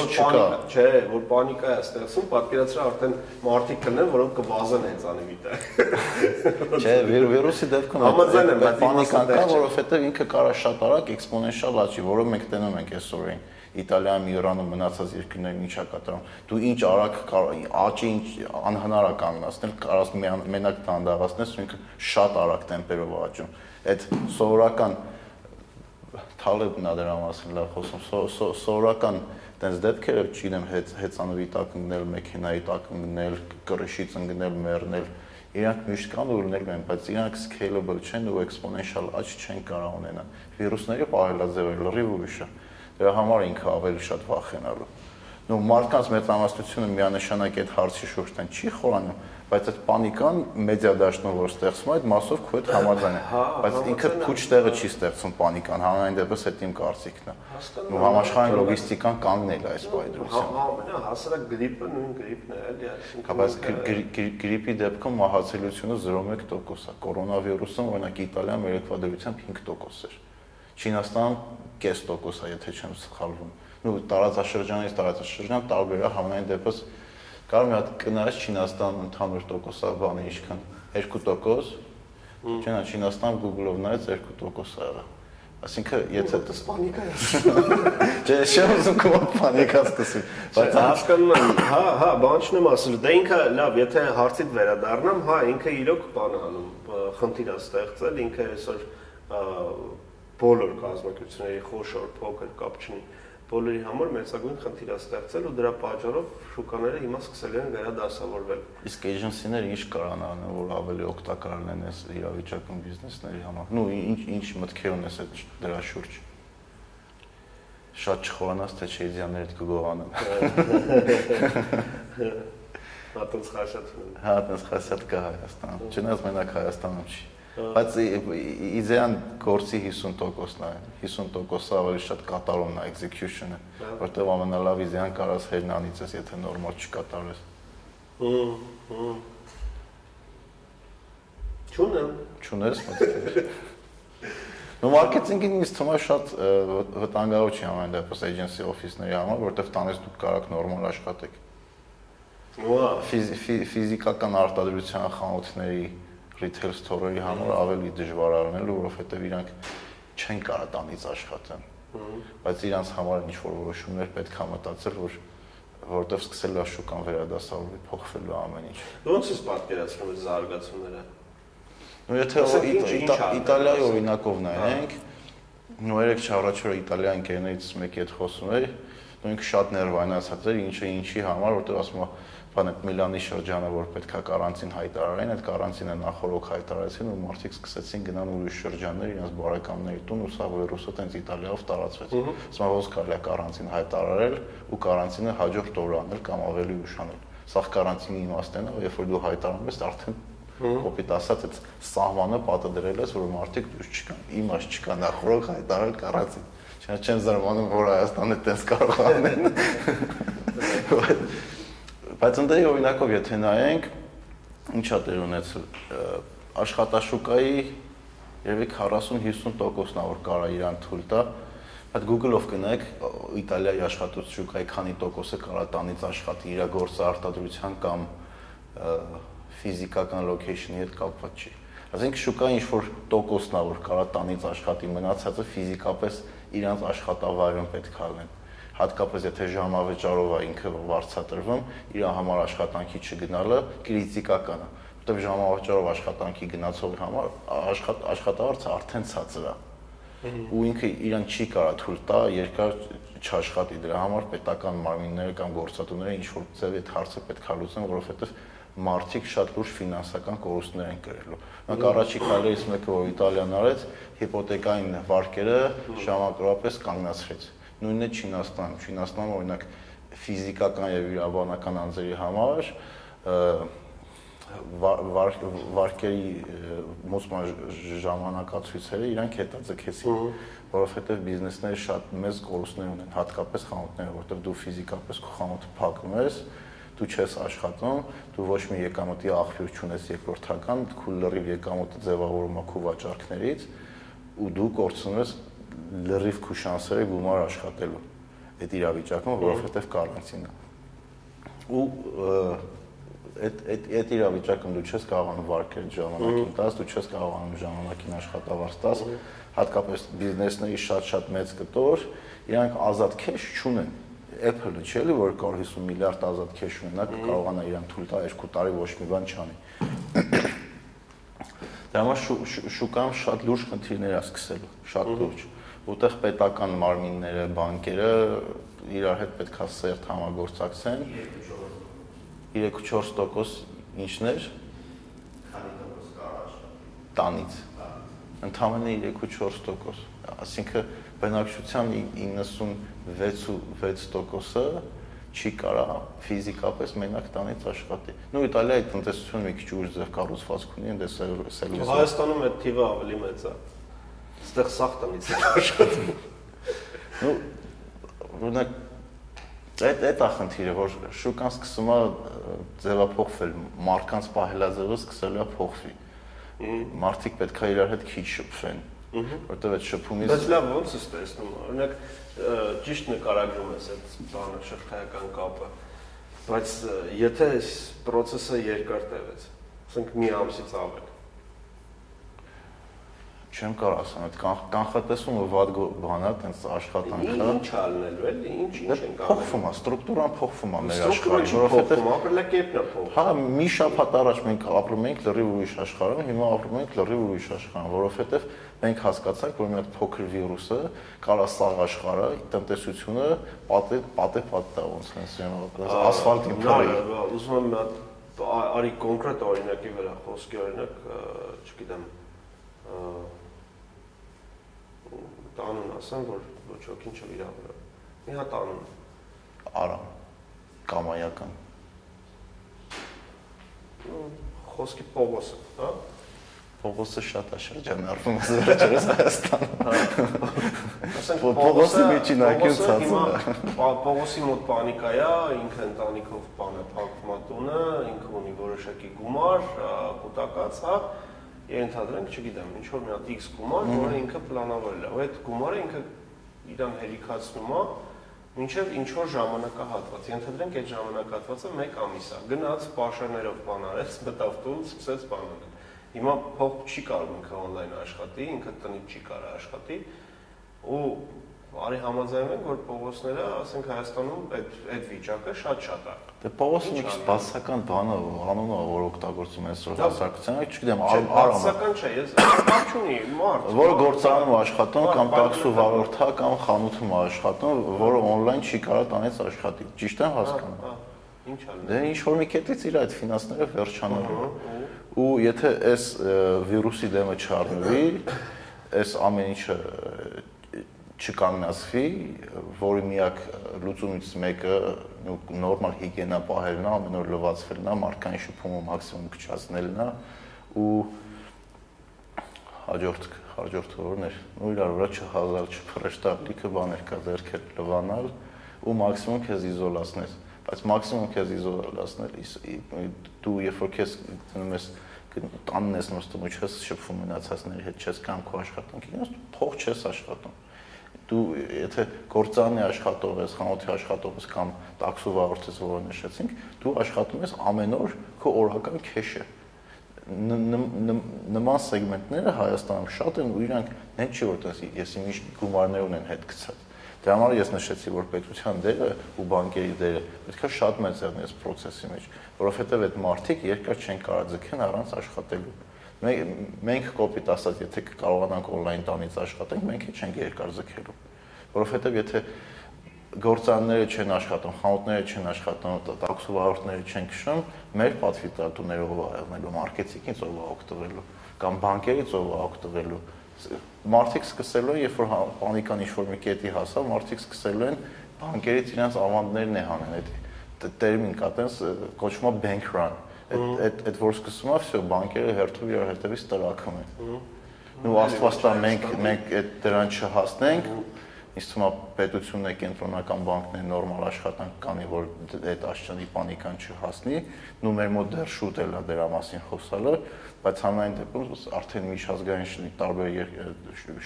[SPEAKER 2] չկա։
[SPEAKER 3] Չէ, որ պանիկա է ստեղծում, պատկերացրա արդեն մարդիկ կնեն, որոնք կվազեն հեծանիվի տակ։
[SPEAKER 2] Չէ, վիրուսի դեպքում
[SPEAKER 3] համաձայն եմ, բայց
[SPEAKER 2] պանիկան կա, որովհետև ինքը կարա շատ արագ էքսպոնենշիալ աճի, որը մենք տենում ենք այսօրին։ Իտալիայում, Իրանում մնացած երկրներում ինչա կատարում։ Դու ինչ արագ աճի ինչ անհնար է կանգնացնել, կարաս մենակ դանդաղացնես ու ինքը շատ արագ տեմպերով աճում։ Այդ սովորական Թալեբն է դրա մասին լավ խոսում։ Սովորական տենց դեպքերը, չգիտեմ, հեծանվի տակ ընկնել, մեքենայի տակ ընկնել, կրշից ընկնել, մեռնել, իրանք միշտ կան ու լինելու են, բայց իրանք scalable չեն ու exponential աճ չեն կարող ունենալ։ Վիրուսների պահելաձևը լրիվ ուրիշ է։ Դրա համար ինքը ավելի շատ վախենալու։ Նու մարդկանց մեծամասնությունը միանշանակ այդ հարցի շուրջ տեն չի խորանում, բայց այդ պանիկան մեդիա դաշտում որ ստեղծում է, այդ մասով քո հետ համաձայն է։
[SPEAKER 3] հա,
[SPEAKER 2] Բայց ինքը փուչ տեղը չի ստեղծում պանիկան, հանրային դեպս այդ իմ կարծիքն է։ Ու համաշխարհային լոգիստիկան կանգնել այս բայդրությամբ։
[SPEAKER 3] Հա, ամենա հասարակ գրիպը նույն գրիպն է, էլի,
[SPEAKER 2] այսինքն բայց գրիպի դեպքում մահացելությունը 0.1% է։ Կորոնավիրուսում օրինակ Իտալիայում երեկվա դրությամբ 5% էր։ Չինաստանում կես տոկոս է, եթե չեմ սխալվում։ Ու տարածաշրջանից տարածաշրջան տարբեր է համենայն դեպս Կարող մի հատ կնայես Չինաստան ընդհանուր տոկոսա բանը ինչքան 2%։ Չնա Չինաստան Google-ով նայած 2% ա եղել։ Այսինքն եթե
[SPEAKER 3] դες պանիկա է։
[SPEAKER 2] Չէ, շեմ ուզում կոմ պանիկա սկսի։
[SPEAKER 3] Բայց հասկանում եմ, հա, հա, բան չնեմ ասել, դե ինքը լավ, եթե հարցիդ վերադառնամ, հա, ինքը իրոք բան անում, խնդիր է ստեղծել, ինքը այսօր բոլոր կազմակերպությունների խոշոր փոքր կապ չունի բոլորի համար մեծագույն խնդիր է ստեղծել ու դրա պատճառով շուկաները հիմա սկսել են վերադասավորվել։
[SPEAKER 2] Իսկ էջենսիները ինչ կարան անեն, որ ավելի օգտակար լինեն այս իրավիճակում բիզնեսների համար։ Ну, ինչ ինչ մտքեր ունես այդ դրա շուրջ։ Շատ չխորանաս թե չեզիաներդ կգողանան։
[SPEAKER 3] Հատենց խաշատ։
[SPEAKER 2] Հա, հատենց խաշատ կա Հայաստանում։ Չնայած մենակ Հայաստանում չի։ Բայց իդեան գործի 50%-ն է։ 50%-ը ավելի շատ կատարումն է, execution-ը, որտեղ ամենալավ իդեան կարաս հերնանից ես, եթե նորմալ չկատարես։
[SPEAKER 3] Չունեմ։
[SPEAKER 2] Չունես մտքեր։ Նո մարքեթինգին ինձ թվում է շատ վտանգավոր չի ամեն դեպս agency office-ների համար, որտեղ տանես դուք կարող նորմալ աշխատեք։
[SPEAKER 3] Նոա
[SPEAKER 2] ֆիզիկական արտադրության խանութների retail store-երի համար ավելի դժվար առնելու, որովհետև իրանք չեն կարող տանից աշխատեն։ Բայց իրանք համար ինչ որ որոշումներ պետք է մտածել, որ որտեվ սկսել է շուկան վերադասավորվել, փոխվելու ամեն ինչ։
[SPEAKER 3] Ոնց է պատկերացնում այս զարգացումները։
[SPEAKER 2] Ну եթե Իտալիայի օրինակով նայենք, նո երեք չառաջ որ Իտալիա ընկերներից մեկի հետ խոսում էր, նո ինքը շատ ներվայնացած էր, ինչը ինչի համար, որտեղ ասում է բան այդ Միլանի շրջանը, որ պետքա կարանտին հայտարարեն, այդ կարանտինը նախորոք հայտարարեցին ու մարդիկ սկսեցին գնան ուրիշ շրջաններ իրենց բարեկամների տուն ու սա վիրուսը տենց Իտալիայով տարածվեց։ Ասում ոնց կարելի է կարանտին հայտարարել ու կարանտինը հաջորդ օր անել կամ ավելի ուշ անել։ Սա կարանտինի իմաստն է, երբ որ դու հայտարարում ես, արդեն կոպիտ ասած այդ սահմանը պատը դրել ես, որ մարդիկ դուրս չկան, իմաստ չկա նախորոք հայտարարել կարանտին։ Չեն զարմանում, որ Հայաստանը տես կարող անեն։ Բայց ընդդեմ օրինակով եթե նայենք, ինչա տեր ունեցել աշխատաշուկայի երևի 40-50%-ն ա որ կարա իրան թույլ տա, Այդ Google-ով կնայեք Իտալիայի աշխատուց շուկայի քանի տոկոսը կարա տանից աշխատի իր գործը արտադրության կամ ֆիզիկական location-ի հետ կապված չի։ Այսինքն շուկա ինչ որ տոկոսն է, որ կարա տանից աշխատի, մնացածը ֆիզիկապես իրանց աշխատավայրում պետք է լինեն հատկապես եթե ժամավճարով է ինքը վարձատրվում, իր համար աշխատանքի չգնալը քրիտիկական է, որտեղ ժամավճարով աշխատանքի գնացողի համար աշխատ աշխատավարձը արդեն ցածր է ու ինքը իրան չի կարա թույլ տա երկար չաշխատի դրա համար պետական մարմինները կամ գործատուները ինչ որ ձև այդ հարցը պետք է լուծեն որովհետև մարդիկ շատ լուրջ ֆինանսական կորուստներ են կրելու։ Մենք առաջի քայլերից մեկը որ Իտալիան արեց, հիպոթեկային վարկերը ժամանակավորապես կանգնացրեց։ Նույնն է Չինաստանում։ Չինաստանում օրինակ ֆիզիկական եւ իրավաբանական անձերի համար վարկերի մոսման ժամանակացույցերը իրանք հետաձգեցին, որովհետև բիզնեսները շատ մեծ կորուստներ ունեն, հատկապես խանութները, որտեղ դու ֆիզիկապես քո խանութը փակում ես, դու չես աշխատում, դու ոչ մի եկամուտի աղբյուր չունես երկրորդական, քու լրիվ եկամուտը ձևավորում է քո վաճառքներից ու դու կորցնում ես լրիվ քո շանսերը գումար աշխատելու այդ իրավիճակում, որովհետև կարանտին է։ Ու այդ այդ այդ իրավիճակում դու չես կարողանում վարկել ժամանակին տաս, դու չես կարողանում ժամանակին աշխատավարձ տաս, հատկապես բիզնեսների շատ-շատ մեծ կտոր, իրանք ազատ քեշ չունեն Apple-ը չէ՞ լի որ 150 միլիարդ ազատ քեշ ունենա, կարողանա իրան թույլ տա 2 տարի ոչ մի բան չանի։ Դրա համար շուկան շատ լուրջ խնդիրներ է սկսելու, շատ լուրջ, որտեղ պետական մարմինները, բանկերը իրար հետ պետք է սերտ համագործակցեն 3-4% ինչներ տանից ընդամենը 3-4%, այսինքն բնակչության 96.6%-ը չի կարա ֆիզիկապես մենակ տանից աշխատի։ Նու Իտալիայի տնտեսությունը մի քիչ ուժ ձև կառուցվածք ունի, այնտեղ սելուլոզ։
[SPEAKER 3] Հայաստանում այդ թիվը ավելի մեծ է։ Այստեղ սախ տնից է աշխատում։
[SPEAKER 2] Նու օրինակ այդ այդ է խնդիրը, որ շուկան սկսում է ձևափոխվել, մարկանց պահելաձևը սկսելու է փոխվի։ Մարդիկ պետք է իրար հետ քիչ շփվեն որտեղ այդ շփումից
[SPEAKER 3] Բայց լավ ոնց ես տեսնում օրինակ ճիշտ նկարագրում ես այդ բանը շղթայական կապը բայց եթե այս process-ը երկար տևեց ասենք մի ամսից ավել
[SPEAKER 2] չեմ կարող ասեմ, այդ կանխատեսումը վատ բան է, տենց աշխատանք է։
[SPEAKER 3] Ինչ ալնելու էլի, ինչ ինչ
[SPEAKER 2] են կարող։ Փոխվում է, ստրուկտուրան փոխվում է մեր
[SPEAKER 3] աշխարհում, որովհետև ապրելակերպն է փոխվում։
[SPEAKER 2] Հա, մի շաբաթ առաջ մենք ապրում էինք լրիվ ուրիշ աշխարհում, հիմա ապրում ենք լրիվ ուրիշ աշխարհում, որովհետև մենք հասկացանք, որ մի հատ փոքր վիրուսը կարա սաղ աշխարհը, տնտեսությունը պատե պատե պատտա ոնց են ասֆալտին փռի։
[SPEAKER 3] Ուզում եմ մի հատ արի կոնկրետ օրինակի վրա խոսքի օրինակ, չգիտեմ, տանուն ասեմ, որ ոչ ոքին չվիրավորը։ Մի հատ անուն։
[SPEAKER 2] Արամ։ Կամայական։
[SPEAKER 3] Խոսքի Պողոսը, հա։
[SPEAKER 2] Պողոսը շատ է շրջանառվում վերջերս Հայաստանում։ Ասենք Պողոսի միջին ակին ցածը։
[SPEAKER 3] Պողոսի մոտ պանիկա է, ինքը ընտանիքով բանը փակվում է տունը, ինքը ունի որոշակի գումար, կուտակած, հա ենթադրենք, չգիտեմ, ինչ որ մի հատ X գումար, որը ինքը պլանավորել է։ Ու այդ գումարը ինքը իրան հերիքացնում է մինչև ինչ որ ժամանակահատված։ Ենթադրենք այդ ժամանակահատվածը 1 ամիս է։ Գնաց պաշարներով բան արեց, մտավ տուն, սկսեց բան անել։ Հիմա փող չի կարող ինքը on-line աշխատի, ինքը տնից չի կարող աշխատի ու արի համաձայնենք, որ Պողոսները, ասենք Հայաստանում այդ այդ վիճակը շատ-շատ է։
[SPEAKER 2] Դե Պողոսը մի քիչ բացական բան է, անունը որ օգտագործում է այսօր հասարակությանը, չգիտեմ, արամ։
[SPEAKER 3] Բացական չէ, ես չունի, մարդ։
[SPEAKER 2] Որը գործանում աշխատում կամ տաքսու վարորդա կամ խանութում աշխատում, որը on-line չի կարող տանից աշխատի։ Ճիշտ եմ հասկանում։
[SPEAKER 3] Ինչ ալն։
[SPEAKER 2] Դե ինչ որ մի կետից իր այդ ֆինանսները վերջանալու։ Ու եթե այս վիրուսի դեմը չառնվի, այս ամեն ինչը չկանգնացվի, որի միակ լուծումից մեկը նորմալ հիգիենա պահելն է, ամեն օր լվացվելն է, մարդկային շփումը մաքսիմում քչացնելն է ու հաջորդ հաջորդ օրներ ու իրար վրա չհազար չփրեշտալ լիքը բաներ կա ձերքեր լվանալ ու մաքսիմում քեզ իզոլացնել բայց մաքսիմում քեզ իզոլացնել դու երբ որ քեզ դնում ես տանն ես նստում ու չես շփվում մնացածների հետ չես կամ քո աշխատանքի գնաս փող չես աշխատում դու եթե գործարանի աշխատող ես, խանութի աշխատող ես կամ տաքսու վարորդ ես, որը նշեցինք, դու աշխատում ես ամեն օր քո օրական քեշը։ նման սեգմենտները Հայաստանում շատ են ու իրանք նեն չի որ տես ես իմիջ գումարներ ունեն հետ գցած Դրա համար ես նշեցի, որ պետության դերը ու բանկերի դերը պետքա շատ մեծ եղնի այս process-ի մեջ, որովհետև այդ մարդիկ երկար չեն կարող ձգեն առանց աշխատելու։ Մենք կոպիտ ասած, եթե կարողանանք on-line տանից աշխատենք, մենք էլ չենք երկար ձգելու։ Որովհետև եթե գործարանները չեն աշխատում, խանութները չեն աշխատում, տաքսովարորդները չեն քշում, մեր պատվի տատուներով ով է եղնելու, մարքեթինգից ով օգտվելու կամ բանկերից ով օգտվելու մարդիկ սկսելու են, երբ որ հա, պանիկան ինչ-որ մի կետի հասավ, մարդիկ սկսելու են բանկերից իրենց ավանդներն է հանեն, այդ տերմին կա, տենց կոչվում է bank run։ Այդ այդ այդ որ սկսում է, всё, բանկերը հերթով իրար հետևից տրակում են։ Ու աստվածտա մենք մենք այդ դրան չհասնենք, ինձ թվում է պետությունն է կենտրոնական բանկն է նորմալ աշխատանք կանի, որ այդ աշճանի պանիկան չհասնի, ու մեր մոտ դեռ շուտ է լա դրա մասին խոսալը, բայց համայն դեպքում արդեն միջազգային տարբեր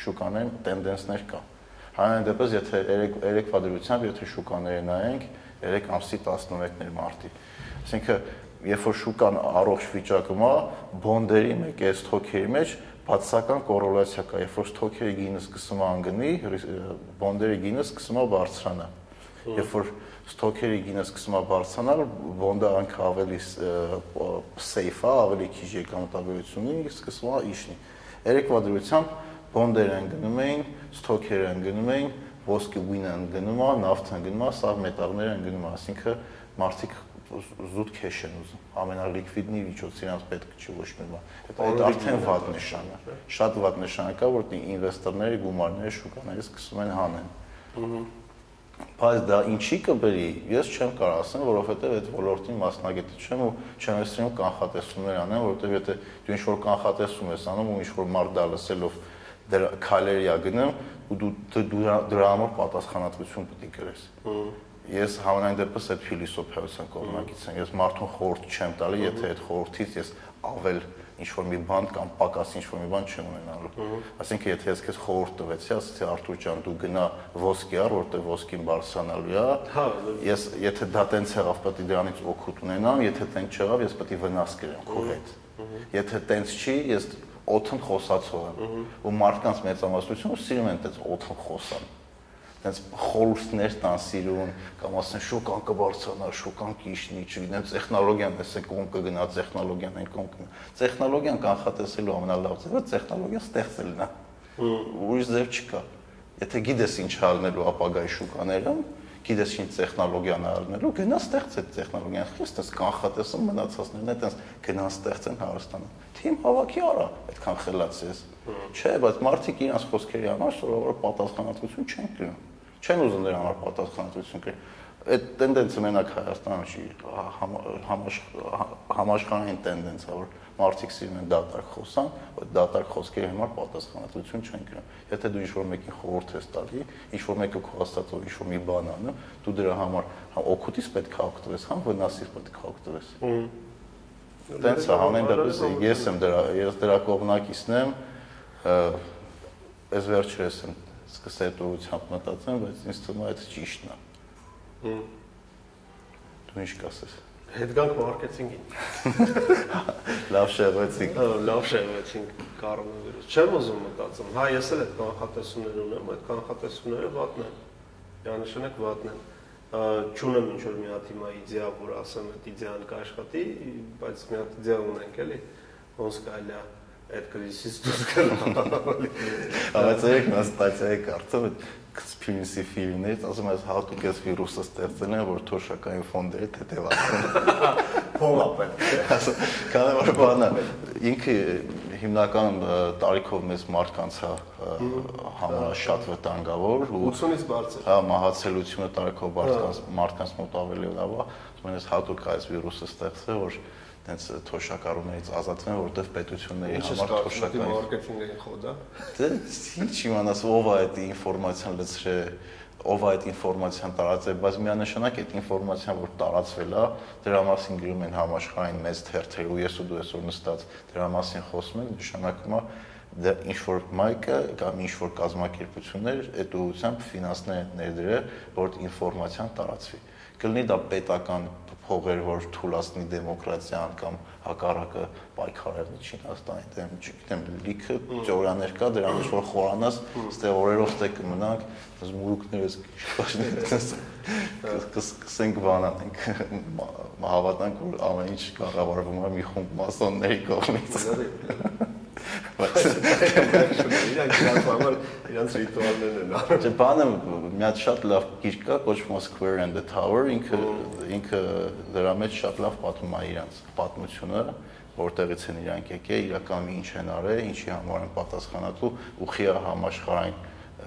[SPEAKER 2] շուկաներն տենդենսներ կա։ Համայն դեպս եթե 3 3 վադրությամբ եթե շուկաները նայենք 3 ամսի 11-ներ մարտի։ Այսինքն երբ որ շուկան առողջ վիճակում է, բոնդերի մեկ է ստոքերի մեջ բացասական կորելացիա կա, երբ որ ստոքերի գինը սկսում է անգնի, բոնդերի գինը սկսում է բարձրանա։ Երբ որ ստոքերի գինը սկսում է բարձրանալ, բոնդը անք ավելի safe է, ավելի քիչ եկամտաբերություն ունի, սկսում է իշնի։ Երեկվա դրությամբ բոնդերը են գնում էին, ստոքերը են գնում էին, ոսկի գույնը են գնում, նավթը են գնում, սաղ մետաղները են գնում, ասինքն մարդիկ զուտ քեշ են ուզում ամենալիկվիդնի միջոցը իրանց պետք չի ոչ մի բան այդ արդեն վատ նշան է շատ վատ նշան կա որ ինվեստորների գումարները շուկաներից սկսում են հանեն բայց դա ինչի կբերի ես չեմ կարող ասեմ որովհետև այդ ոլորտին մասնագետ չեմ ու չեմ ասում կանխատեսումներ անեմ որովհետև եթե դու ինչ որ կանխատեսում ես անում ու ինչ որ մարդ դա լսելով դրա քալերիա գնում ու դու դրա համար պատասխանատվություն պետք է կրես ես համենայն դեպս այդ փիլիսոփայության կողմնակից եմ։ Ես մարդուն խորհուրդ չեմ տալի, եթե այդ խորհրդից ես ավել ինչ որ մի բան կամ պակաս ինչ որ մի բան չեմ ունենալու։ Այսինքն եթե ես քեզ խորհուրդ տվեցի, ասեցի Արտուր ջան, դու գնա ոսկի առ, որտեղ ոսկին բարձրանալու է։ Հա, ես եթե դա տենց եղավ, պետք է դրանից օգուտ ունենամ, եթե տենց չեղավ, ես պետք է վնաս կրեմ քո հետ։ Եթե տենց չի, ես օթն խոսացող եմ։ Ու մարդկանց մեծամասնությունը սիրում են տենց օթն խոսան այնց խորհուրդներ տան սիրուն կամ ասեն շոկան կբարձրանա, շոկան կիշնի, չգիտեմ, տեխնոլոգիան էս է կողմ կգնա, տեխնոլոգիան այն կգնա։ Տեխնոլոգիան կանխատեսելու ամենալավ ձևը տեխնոլոգիան ստեղծելն է։ Ուրիշ ձև չկա։ Եթե գիտես ինչ ալնելու ապագայի շուկաները, գիտես ինչ տեխնոլոգիան ալնելու, գնա ստեղծ այդ տեխնոլոգիան։ Խստես կանխատեսում մնացածներն է, այտենց գնա ստեղծեն Հայաստանում։ Թիմ հավաքի արա, այդքան խելաց ես։ Չէ, բայց մարդիկ իրանց խոսքերի համար սովորաբար պատասխանատվություն չեն կրում չեն ուզում դրա համար պատասխանատվություն կրել։ Այդ տենդենսը մենակ Հայաստանում չի, համաշխարհային տենդենս է, որ մարդիկ սիրում են դատարկ խոսան, այդ դատարկ խոսքերի համար պատասխանատվություն չեն կրում։ Եթե դու ինչ-որ մեկին խորհուրդ ես տալի, ինչ-որ մեկը քո հաստատող ինչ-որ մի բան անում, դու դրա համար հա օգուտից պետք է օգտվես, համ վնասից պետք է օգտվես։ Տենց է, համեն դեպս ես եմ դրա, ես դրա կողմնակիցն եմ, այս վերջերս եմ սկսետորությամբ մտածեմ, բայց ինձ թվում է այդ ճիշտն է։ Դու ինչ կասես։
[SPEAKER 3] Հետ գանք մարքեթինգին։
[SPEAKER 2] Լավ շեղվեցինք։
[SPEAKER 3] Լավ շեղվեցինք կառավարությունը։ Չեմ ուզում մտածում։ Հա, ես էլ այդ կանխատեսումներ ունեմ, այդ կանխատեսումները վատն են։ Միանշանակ վատն են չունեմ ինչ որ մի հատ հիմա իդեա, որ ասեմ այդ իդեան կաշխատի, բայց մի հատ իդեա ունենք էլի, ոնց կարելի է այդ կրիզիսից դուրս գալ։
[SPEAKER 2] Բայց երեք նա ստացիայի կարծում եմ conspiracy theory-ներից, ասում ես հատուկ էս վիրուսը ստեղծել են, որ թոշակային ֆոնդերը թեթևացնեն։
[SPEAKER 3] Փոլապ են։
[SPEAKER 2] Քանի որ բանը ինքը հիմնական տարիքով մեծ մարդկանց է համար շատ վտանգավոր
[SPEAKER 3] ու 80-ից բարձր։
[SPEAKER 2] Հա, մահացելությունը տարիքով մարդկանց մարդկանց մոտ ավելի լավ է։ Ասում ես հատուկ այս վիրուսը ստեղծել, որ տենց թոշակառուներից ազատվեն, որովհետև պետությունների համար
[SPEAKER 3] թոշակային մարքեթինգային խոդա։
[SPEAKER 2] Դե ինչ իմանաս ով է այդ ինֆորմացիան լցրե, ով է այդ ինֆորմացիան տարածել, բայց միանշանակ այդ ինֆորմացիան, որ տարածվել է, դրա մասին գրում են համաշխարհային մեծ թերթեր ու ես ու դու այսօր նստած դրա մասին խոսում ենք, նշանակում է դա ինչ որ մայկը կամ ինչ որ կազմակերպություններ այդ ուղղությամբ ֆինանսներ ներդրել, որ ինֆորմացիան տարածվի կլինի դա պետական փողեր, որ թույլատնի դեմոկրատիան կամ հակառակը պայքարելն Չինաստանի դեմ, չգիտեմ, լիքը թեորիաներ կա դրա մեջ որ խորանաս, ստե օրերով ստե կմնանք, այս մուրուկներս կսկսենք բանանենք, հավատանք որ ամեն ինչ կառավարվում է մի խումբ մասոնների կողմից։
[SPEAKER 3] Իրանք իրանք համար իրանք ռիտուալներն են անում։
[SPEAKER 2] Չէ, բանը մի հատ շատ լավ գիրք կա, կոչվում է Square and the Tower, ինքը ինքը դրա մեջ շատ լավ պատմում է իրանք պատմությունը, որտեղից են իրանք եկել, իրականում ինչ են արել, ինչի համար են պատասխանատու ու խիա համաշխարհային,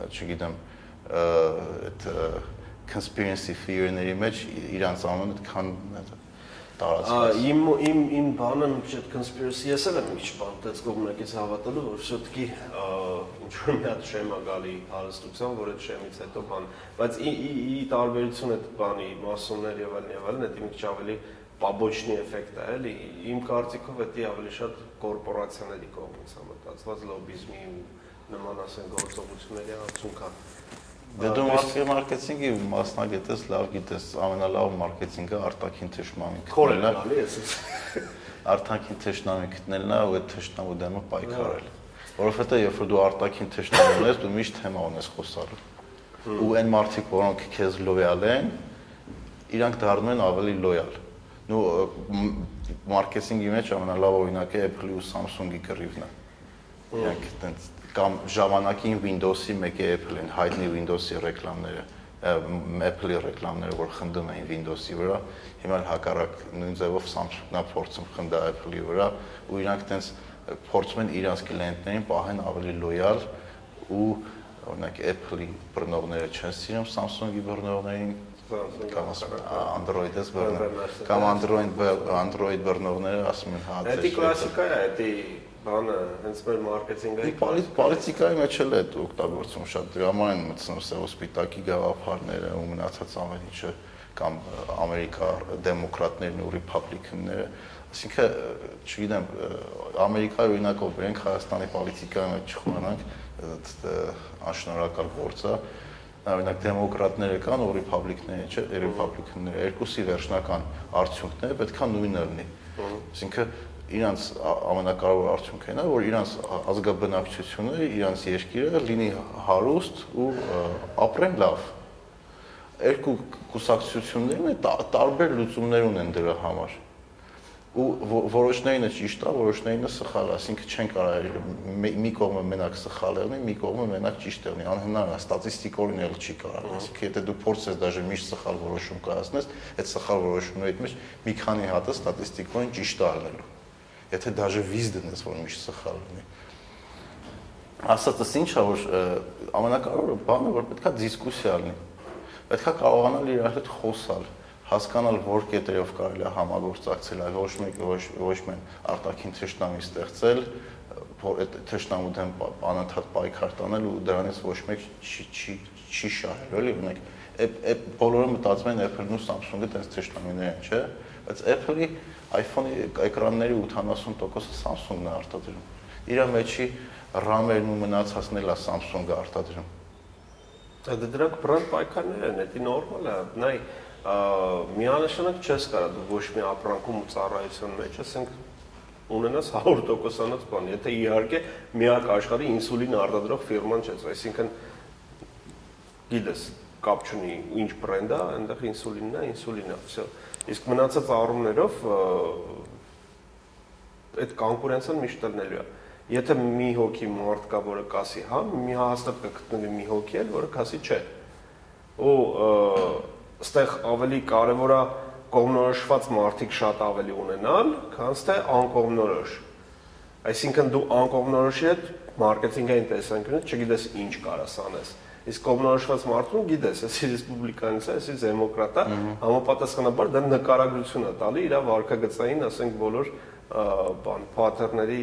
[SPEAKER 2] չգիտեմ, այդ conspiracy theory-ների մեջ իրանք անունը այդքան
[SPEAKER 3] տարածված։ Իմ իմ իմ բանը մի քիչ conspiracy ես էլ եմ մի քիչ բան դες կողմնակից հավատալու, որ շուտկի ինչ որ մի հատ շեմ է գալի հարստության, որ այդ շեմից հետո բան, բայց ի ի տարբերություն այդ բանի մասոններ եւ այլն եւ այլն, դա մի քիչ ավելի պաբոչնի էֆեկտ է, էլի։ Իմ կարծիքով դա ավելի շատ կորպորացիաների կողմից է մտածված լոբիզմի ու նման ասեն գործողությունների արդյունք է
[SPEAKER 2] Դե դու մարքեթինգի մասնագետ ես, լավ գիտես, ամենալավ մարքեթինգը արտաքին թշնամի
[SPEAKER 3] գտնելն է։ Խորը ես։
[SPEAKER 2] Արտաքին թշնամի գտնելն է ու այդ թշնամու դեմը պայքարել։ Որովհետեւ երբ որ դու արտաքին թշնամի ունես, դու միշտ թեմա ունես խոսալու։ Ու այն մարդիկ, որոնք քեզ լոյալ են, իրանք դառնում են ավելի լոյալ։ Նու մարքեթինգի մեջ ամենալավ օրինակը Apple-ի ու Samsung-ի կռիվն է։ Իրանք այտենց կամ ժամանակին Windows-ի մեկի Apple-ին հայտնի Windows-ի ռեկլամները Apple-ի ռեկլամները, որ խնդում էին Windows-ի վրա, հիմա հակառակ նույն ձևով Samsung-ն է փորձում խնդա Apple-ի վրա ու իրանք տենց փորձում են իրանց կլիենտներին պահեն ավելի լոյալ ու օրինակ Apple-ի բռնողները չեն սիրում Samsung-ի բռնողներին կամ Android-ից բռնող կամ Android Android բռնողները ասում են հա դա
[SPEAKER 3] է կլասիկա է, դա բանը հենց մեր մարքեթինգի
[SPEAKER 2] պոլիտիկայի մեջ էլ է դա օգտագործում շատ դրա համար են մտցնում սև սպիտակի գաղափարները ու մնացած ամեն ինչը կամ Ամերիկա դեմոկրատներն ու ռիփաբլիկանները այսինքն չգիտեմ Ամերիկայի օրինակով բերենք Հայաստանի պոլիտիկայի մեջ չխորանանք անշնորհակալ գործ է օրինակ դեմոկրատները կան ու ռիփաբլիկները չէ ռիփաբլիկանները երկուսի վերջնական արդյունքները պետքա նույնը լինի այսինքն իրանց ամենակարևոր արդյունքն է, որ իրանց ազգաբնակչությունը, իրանց երկիրը լինի հարուստ ու ապրեն լավ։ Երկու կուսակցություններն տարբեր լուծումներ ունեն դրա համար ու որոշներինը ճիշտ է, որոշներինը սխալ է, ասինքն չեն կարող մի կողմը մենակ սխալ եղնի, մի կողմը մենակ ճիշտ եղնի, անհնար է, ստատիստիկորեն էլ չի կարող։ Այսինքն եթե դու փորձես դաժե միշտ սխալ որոշում կայացնես, այդ սխալ որոշումների մեջ մի քանի հատը ստատիստիկորեն ճիշտ է ալնելու եթե դաժե վիզ դնես, որ միշտ սխալ լինի։ Ասածս ինչ է, որ ամենակարևորը բանը, որ պետքա դիսկուսիա լինի։ Պետքա կարողանալ իրար հետ խոսալ, հասկանալ որ կետերով կարելի է համագործակցել, այլ ոչ մեկ ոչ ոչ մեն արտաքին թշնամի ստեղծել, որ այդ թշնամու դեմ անընդհատ պայքար տանել ու դրանից ոչ մեկ չի չի չի շահել, էլի ունեք այդ բոլորը մտածում են Apple-ն ու Samsung-ը տես թշնամիներ են, չէ՞, բայց Apple-ի iPhone-ի էկրանների 80%-ը Samsung-ն է արտադրում։ Իր մեջի RAM-երն ու մնացածն էլ է Samsung-ը արտադրում։
[SPEAKER 3] Դա դրանք բրանդ պայքարներ են, դա նորմալ է։ Նայ միանշանակ չես կարա դու ոչ մի ապրանքում ու ծառայության մեջ ասենք ունենաս 100%-անոց բան, եթե իհարկե միակ աշխարհի ինսուլին արտադրող ֆիրման չես, այսինքն գիտես, կապ չունի ինչ բրենդ է, այնտեղ ինսուլինն է, ինսուլին է, վсё։ Իսկ մնացած առումներով այդ կոնկուրենցիան միշտ տնելու է։ Եթե մի հոգի մարդ կա, որը կասի, հա, մի հաստատ կգտնվի մի հոգի էլ, որը կասի չէ։ Ու այստեղ ավելի կարևոր է կողմնորոշված մարդիկ շատ ավելի ունենալ, քան թե անկողմնորոշ։ Այսինքն դու անկողմնորոշի հետ մարքեթինգային տեսանկյունից չգիտես ինչ կարաս անես։ Իսկ կոմունարշված մարդուն գիտես, էսի ռեսպուբլիկանից է, էսի դեմոկրատ է, համապատասխանաբար դա նկարագրություն է տալի իր վարկագծային, ասենք բոլոր բան pattern-ների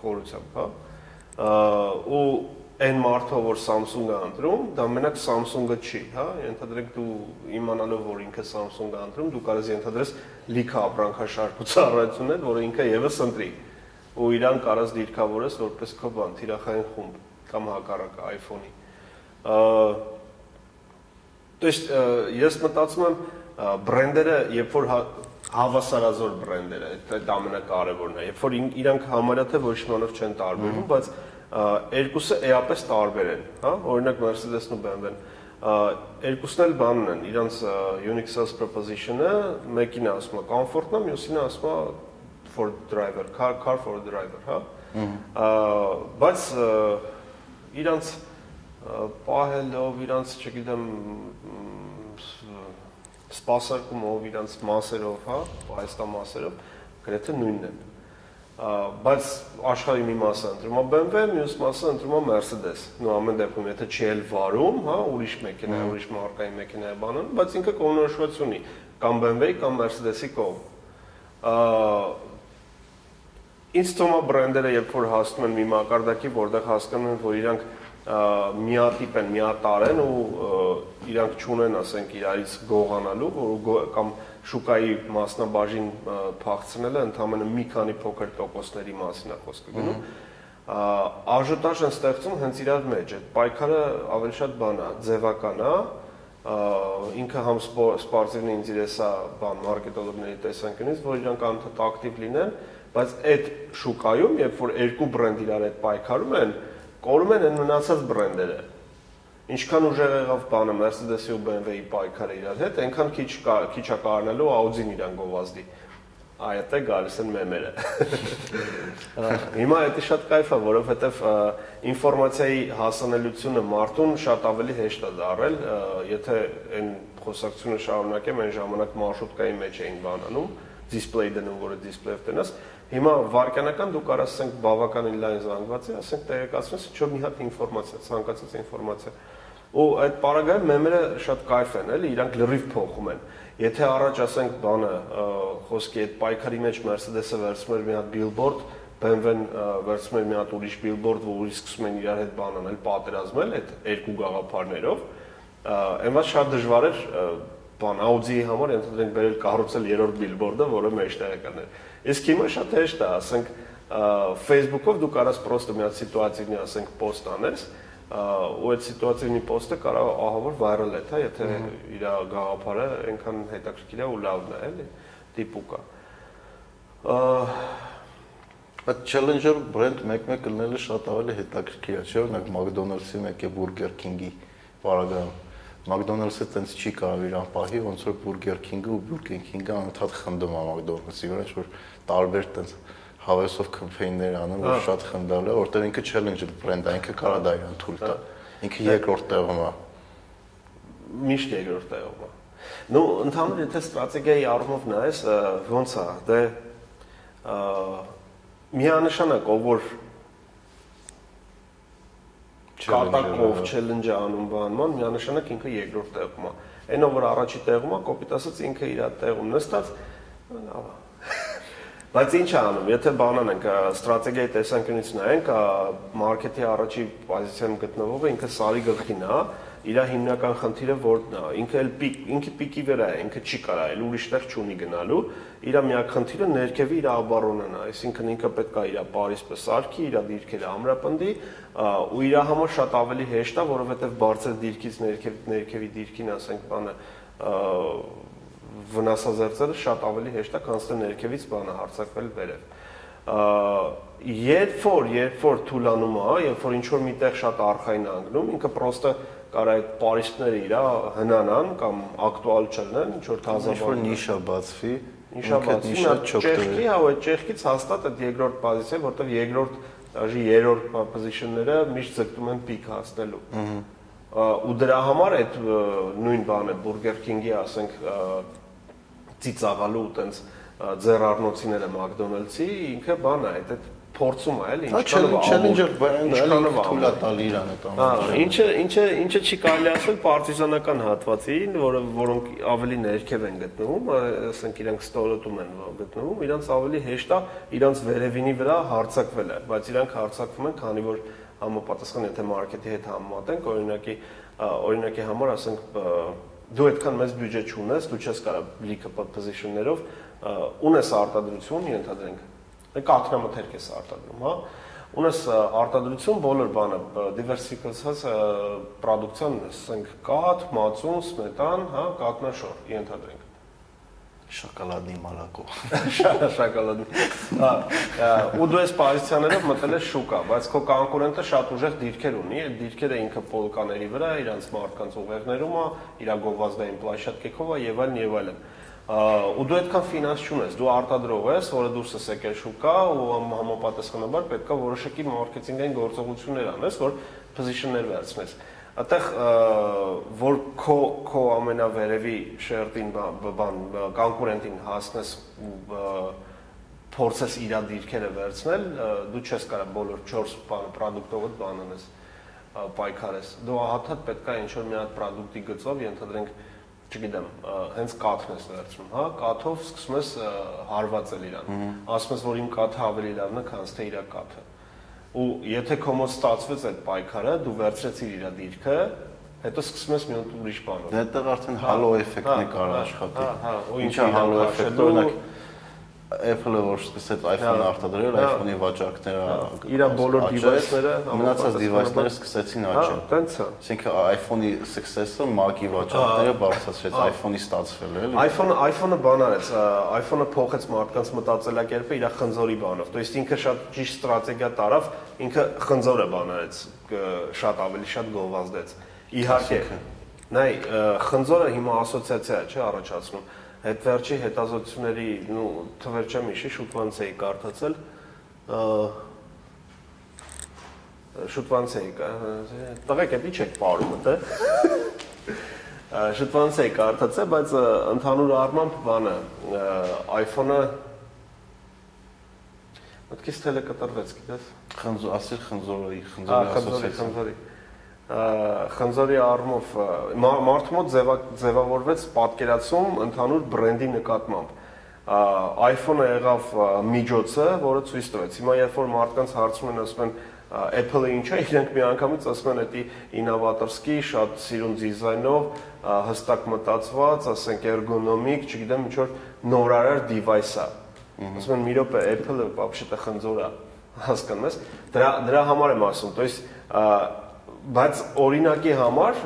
[SPEAKER 3] խորությամբ, հա։ ու այն մարդը, որ Samsung-ը ընտրում, դա մենակ Samsung-ը չի, հա, ենթադրենք դու իմանալով, որ ինքը Samsung-ը ընտրում, դու կարես ենթադրես լիքը ապրանքաշարք ու ծառայություններ, որը ինքը եւս ընտրի։ Ու իրան կարաս դիրքավորես որպես քո բան, թիրախային խումբ կամ հակառակ iPhone-ի։ То есть ես մտածում եմ բրենդերը, երբ որ հա- հավասարազոր բրենդերը, այդ ամենակարևորն է։ Երբ որ իրանք համարյա թե ոչ իմանով չեն տարբերվում, բայց երկուսը էապես տարբեր են, հա? Օրինակ Mercedes-ն ու BMW-ն երկուսն էլ բանն են, իրանց unique sales proposition-ը մեկին ասում է comfort-ն է, մյուսին ասում է for driver, car car for driver, հա։ Բայց իրանց պահելով, իրանց, չգիտեմ, սպասարկումով, իրանց մասերով, հա, պայստա մասերով գրեթե նույնն են բայց աշխարհի մի մասը ընտրում է BMW, մյուս մասը ընտրում է Mercedes։ Նու ամեն դեպքում եթե չի էլ վարում, հա, ուրիշ մեքենա, ուրիշ մարկայի մեքենա է բանան, բայց ինքը կողմնորոշված ունի կամ BMW-ի կամ Mercedes-ի կողմ։ Ինչ թվում է բրենդերը, երբ որ հասնում են մի մակարդակի, որտեղ հասկանում են, որ իրանք միատիպ են, միատար են ու իրանք ճունեն, ասենք, իրարից գողանալու, որ կամ շուկայի մասնաբաժին փախցնելը ընդամենը մի քանի փոքր տոկոսների մասին է խոսքը գնում աժոտաժ են ստեղծում հենց իրար մեջ այդ պայքարը ավելի շատ բան է ձևական է ինքը համ սպորտիվն ինձ իրեսա բան մարքետոլոգների տեսանկյունից որ իրանք անդադ ակտիվ լինեն բայց այդ շուկայում երբ որ երկու բրենդ իրար հետ պայքարում են կորում են այն մնացած բրենդերը։ Ինչքան ուժեղ եղավ բանը Mercedes-ի ու BMW-ի պայքարը իրար հետ, այնքան քիչ քիչ է կարողանալու Audi-ն իրան գովազդի։ Այդ է գալիս են մեմերը։ Հիմա դա շատ кайֆ է, որովհետև ինֆորմացիայի հասանելիությունը մարդուն շատ ավելի հեշտ է դարել, եթե այն խոսակցությունը շարունակեմ, այն ժամանակ մարշրուտկայի մեջ էին բանանում, դիսպլեյ դնում, որը դիսպլեյ դնաս, դնաս Հիմա վարկանական դու կարաս ասենք բավականին լայն զանգված է, ասենք տեղեկացնես, ինչ որ մի հատ ինֆորմացիա, ցանկացած ինֆորմացիա։ Ու այդ պարագայում մեմերը շատ кайֆ են, էլի, իրանք լրիվ փոխում են։ Եթե առաջ ասենք բանը, խոսքի այդ պայքարի մեջ Mercedes-ը վերցնում էր մի հատ billboard, BMW-ն վերցնում էր մի հատ ուրիշ billboard, որի սկսում են իրար հետ բան անել, պատերազմել այդ երկու գաղափարներով, այնված շատ դժվար էր բան Audi-ի համար ընդդենք բերել կառուցել երրորդ billboard-ը, որը մեջտեղ է կներ։ Իսկ հիմա շատ հեշտ է, ասենք Facebook-ով դու կարաս պրոստը մի հատ սիտուացիվնի, ասենք, post անես, ու այդ սիտուացիոնի post-ը կարող ահավոր viral է, թա, եթե իր գաղափարը այնքան հետաքրքիր է ու լավն է, էլի, տիպուկա։
[SPEAKER 2] Այդ Challenger brand մեկ-մեկ կլնելը շատ ավելի հետաքրքիր է, չէ՞ օրինակ McDonald's-ի մեկ է Burger King-ի բարագայում։ McDonald's-ը տենց չի կարող իրան պահի, ոնց որ Burger King-ը ու Burger King-ը անընդհատ խնդում է McDonald's-ի վրա, ինչ որ տարբեր տենց հավեսով կամփեյններ անում, որ շատ խնդալ է, որտեղ ինքը challenge brand է, ինքը կարա դա իրան թույլ տա։ Ինքը երկրորդ տեղում է։
[SPEAKER 3] Միշտ երկրորդ տեղում է։ Ну, ընդհանուր եթե ստրատեգիայի առումով նայես, ոնց է, դե միանշանակ ով որ կատակով challenge-ը անում բանման, միանշանակ ինքը երկրորդ տեղում է։ Այնը որ առաջի տեղում է, կոպիտ ասած ինքը իր տեղում նստած լավ է Բայց ինչ անում, եթե բանանենք ստրատեգիայի տեսանկյունից նայենք, մարքեթի առաջի պոզիցիայում գտնվողը ինքը սարի գլխին է, իր հիմնական խնդիրը որն է, ինքը էլ պիկ, ինքը պիկի վրա է, ինքը չի կարա, էլ ուրիշտեղ չունի գնալու, իր միակ խնդիրը ներքևի իր աբարոնն է, այսինքն ինքը պետք է իր Փարիսը սարքի, իր դիրքերը ամրապնդի, ու իր համար շատ ավելի հեշտ է, որովհետև բարձր դիրքից ներքև ներքևի դիրքին, ասենք, բանը վնասազերծելը շատ ավելի հեշտ է, քան թե ներքևից բանը հարցակվել վերև։ Երբ որ, երբ որ թուլանում է, երբ որ ինչ որ միտեղ շատ արխային անգնում, ինքը պրոստը կարա այդ պարիսպները իրա հնանան կամ ակտուալ չլինեն, ինչ որ թազաբան։
[SPEAKER 2] Ինչ որ նիշա բացվի,
[SPEAKER 3] նիշա բացվի, նա ճեղքի, հա, այդ ճեղքից հաստատ այդ երկրորդ պոզիցիա, որտեղ երկրորդ դաժի երրորդ պոզիցիաները միշտ ձգտում են պիկ հասնելու։ Ու դրա համար այդ նույն բանը Burger King-ի, ասենք, ծիծաղալու տենց ձեռառնոցիները McDonald's-ի ինքը բան է, այդ փորձում է, էլի,
[SPEAKER 2] ինչքանով challenger brand-ը էլի թույլ է տալի իրան այդ
[SPEAKER 3] ամենը։ ինչը ինչը ինչը չի կարելի ասել պարտիզանական հատվածին, որը որոնք ավելի ներքև են գտնվում, ասենք իրանք ստորոտում են գտնվում, իրանք ավելի հեշտ է իրանք վերևինի վրա հարցակվելը, բայց իրանք հարցակվում են, քանի որ համապատասխան եթե մարքեթի հետ համեմատենք, օրինակի օրինակի համար ասենք դու այդքան մեծ բյուջե չունես, դու չես կարող լիքը position-ներով ունես արտադրություն, ենթադրենք։ կաթնամթերք ես արտադրում, հա։ Ունես արտադրություն բոլոր բանը diversification production, ասենք կաթ, մածուն, սմետան, հա, կատնաշոր, ենթադրենք
[SPEAKER 2] Շոկոլադի մալակո։
[SPEAKER 3] Շոկոլադի։ Հա, ու դու այս պոզիցիաներով մտել ես շուկա, բայց քո կոնկուրենտը շատ ուժեղ դիրքեր ունի, այդ դիրքերը ինքը պոլկաների վրա, իրանց մարդկանց ուղեղներում է, իր գովազդային պլաշատկեքով է եւ այլն եւ այլն ու դու այդքան ֆինանս չունես, դու արտադրող ես, որը դուրս ես եկել շուկա ու համապատասխանաբար պետքա որոշակի մարքեթինգային գործողություններ անես, որ position-ներ վերցնես այդտեղ որ քո քո ամենավերևի շերտին բան կոնկուրենտին հասնես փորձես իր դիրքերը վերցնել, դու չես կարող բոլոր 4 բանը product-ով բան անես պայքարես։ Դու ահաթատ պետքա ինչ որ մի հատ product-ի գծով ենթադրենք չգիտեմ, հենց կաթն ես վերցնում, հա, կաթով սկսում ես հարվածել իրան։ Ասում ես, որ իմ կաթը ավելի լավն է, քան թե իր կաթը ու եթե քո մոտ ստացվեց այդ պայքարը, դու վերցրեցիր իր դիրքը, հետո սկսում ես մի ուրիշ բան։
[SPEAKER 2] Դա այդտեղ արդեն հալո էֆեկտն է կարող աշխատի։ Հա, հա, ու ինչա հալո էֆեկտը, օրինակ Apple-ը որ սկսեց iPhone-ը արտադրել, iPhone-ի վաճառքները
[SPEAKER 3] իր բոլոր device-ները,
[SPEAKER 2] մնացած device-ները սկսեցին աճել։
[SPEAKER 3] Հա, տենց է։
[SPEAKER 2] Այսինքն iPhone-ի success-ը Mac-ի վաճառքները բարձրացրեց, iPhone-ի ստացվել է, էլի։
[SPEAKER 3] iPhone-ը iPhone-ը բան արեց, iPhone-ը փոխեց մարդկանց մտածելակերպը իր խնձորի բանով։ То есть ինքը շատ ճիշտ ստրատեգիա տարավ, ինքը խնձորը բան արեց, շատ ավելի շատ գովազդեց։ Իհարկե։ Նայ, խնձորը հիմա ասոցիացիա է, չէ, առաջացնում Այդ վերջի հետազոտությունների, նու թվեր չեմ հիշի, շուտ ոնց էի կարդացել, շուտ ոնց էի, տղեկ էդի չեք ապարում դե։ Շուտ ոնց էի կարդացել, բայց ընդհանուր առմամբ բանը iPhone-ը Մտքից թելը կտրվեց, գիտես։
[SPEAKER 2] Խնձոր, ասիր խնձորի, խնձորի ասոցիացիա։ Խնձորի, խնձորի
[SPEAKER 3] խնձորի առումով մարդու մոտ ձևավորվեց պատկերացում ընդհանուր բրենդի նկատմամբ iPhone-ը եղավ միջոցը, որը ցույց տվեց։ Հիմա երբ որ մարդկանց հարցում են, ասում են Apple-ը ինչ է, իրենք միանգամից ասում են, էդի ինովատորսկի, շատ սիրուն դիզայնով, հստակ մտածված, ասենք ergonomic, չգիտեմ, ինչ որ նորարար device է։ Ասում են՝ «Մի րոպե, Apple-ը вообще-то խնձոր է»։ Հասկանում ես։ Դրա դրա համար եմ ասում, то есть բայց օրինակի համար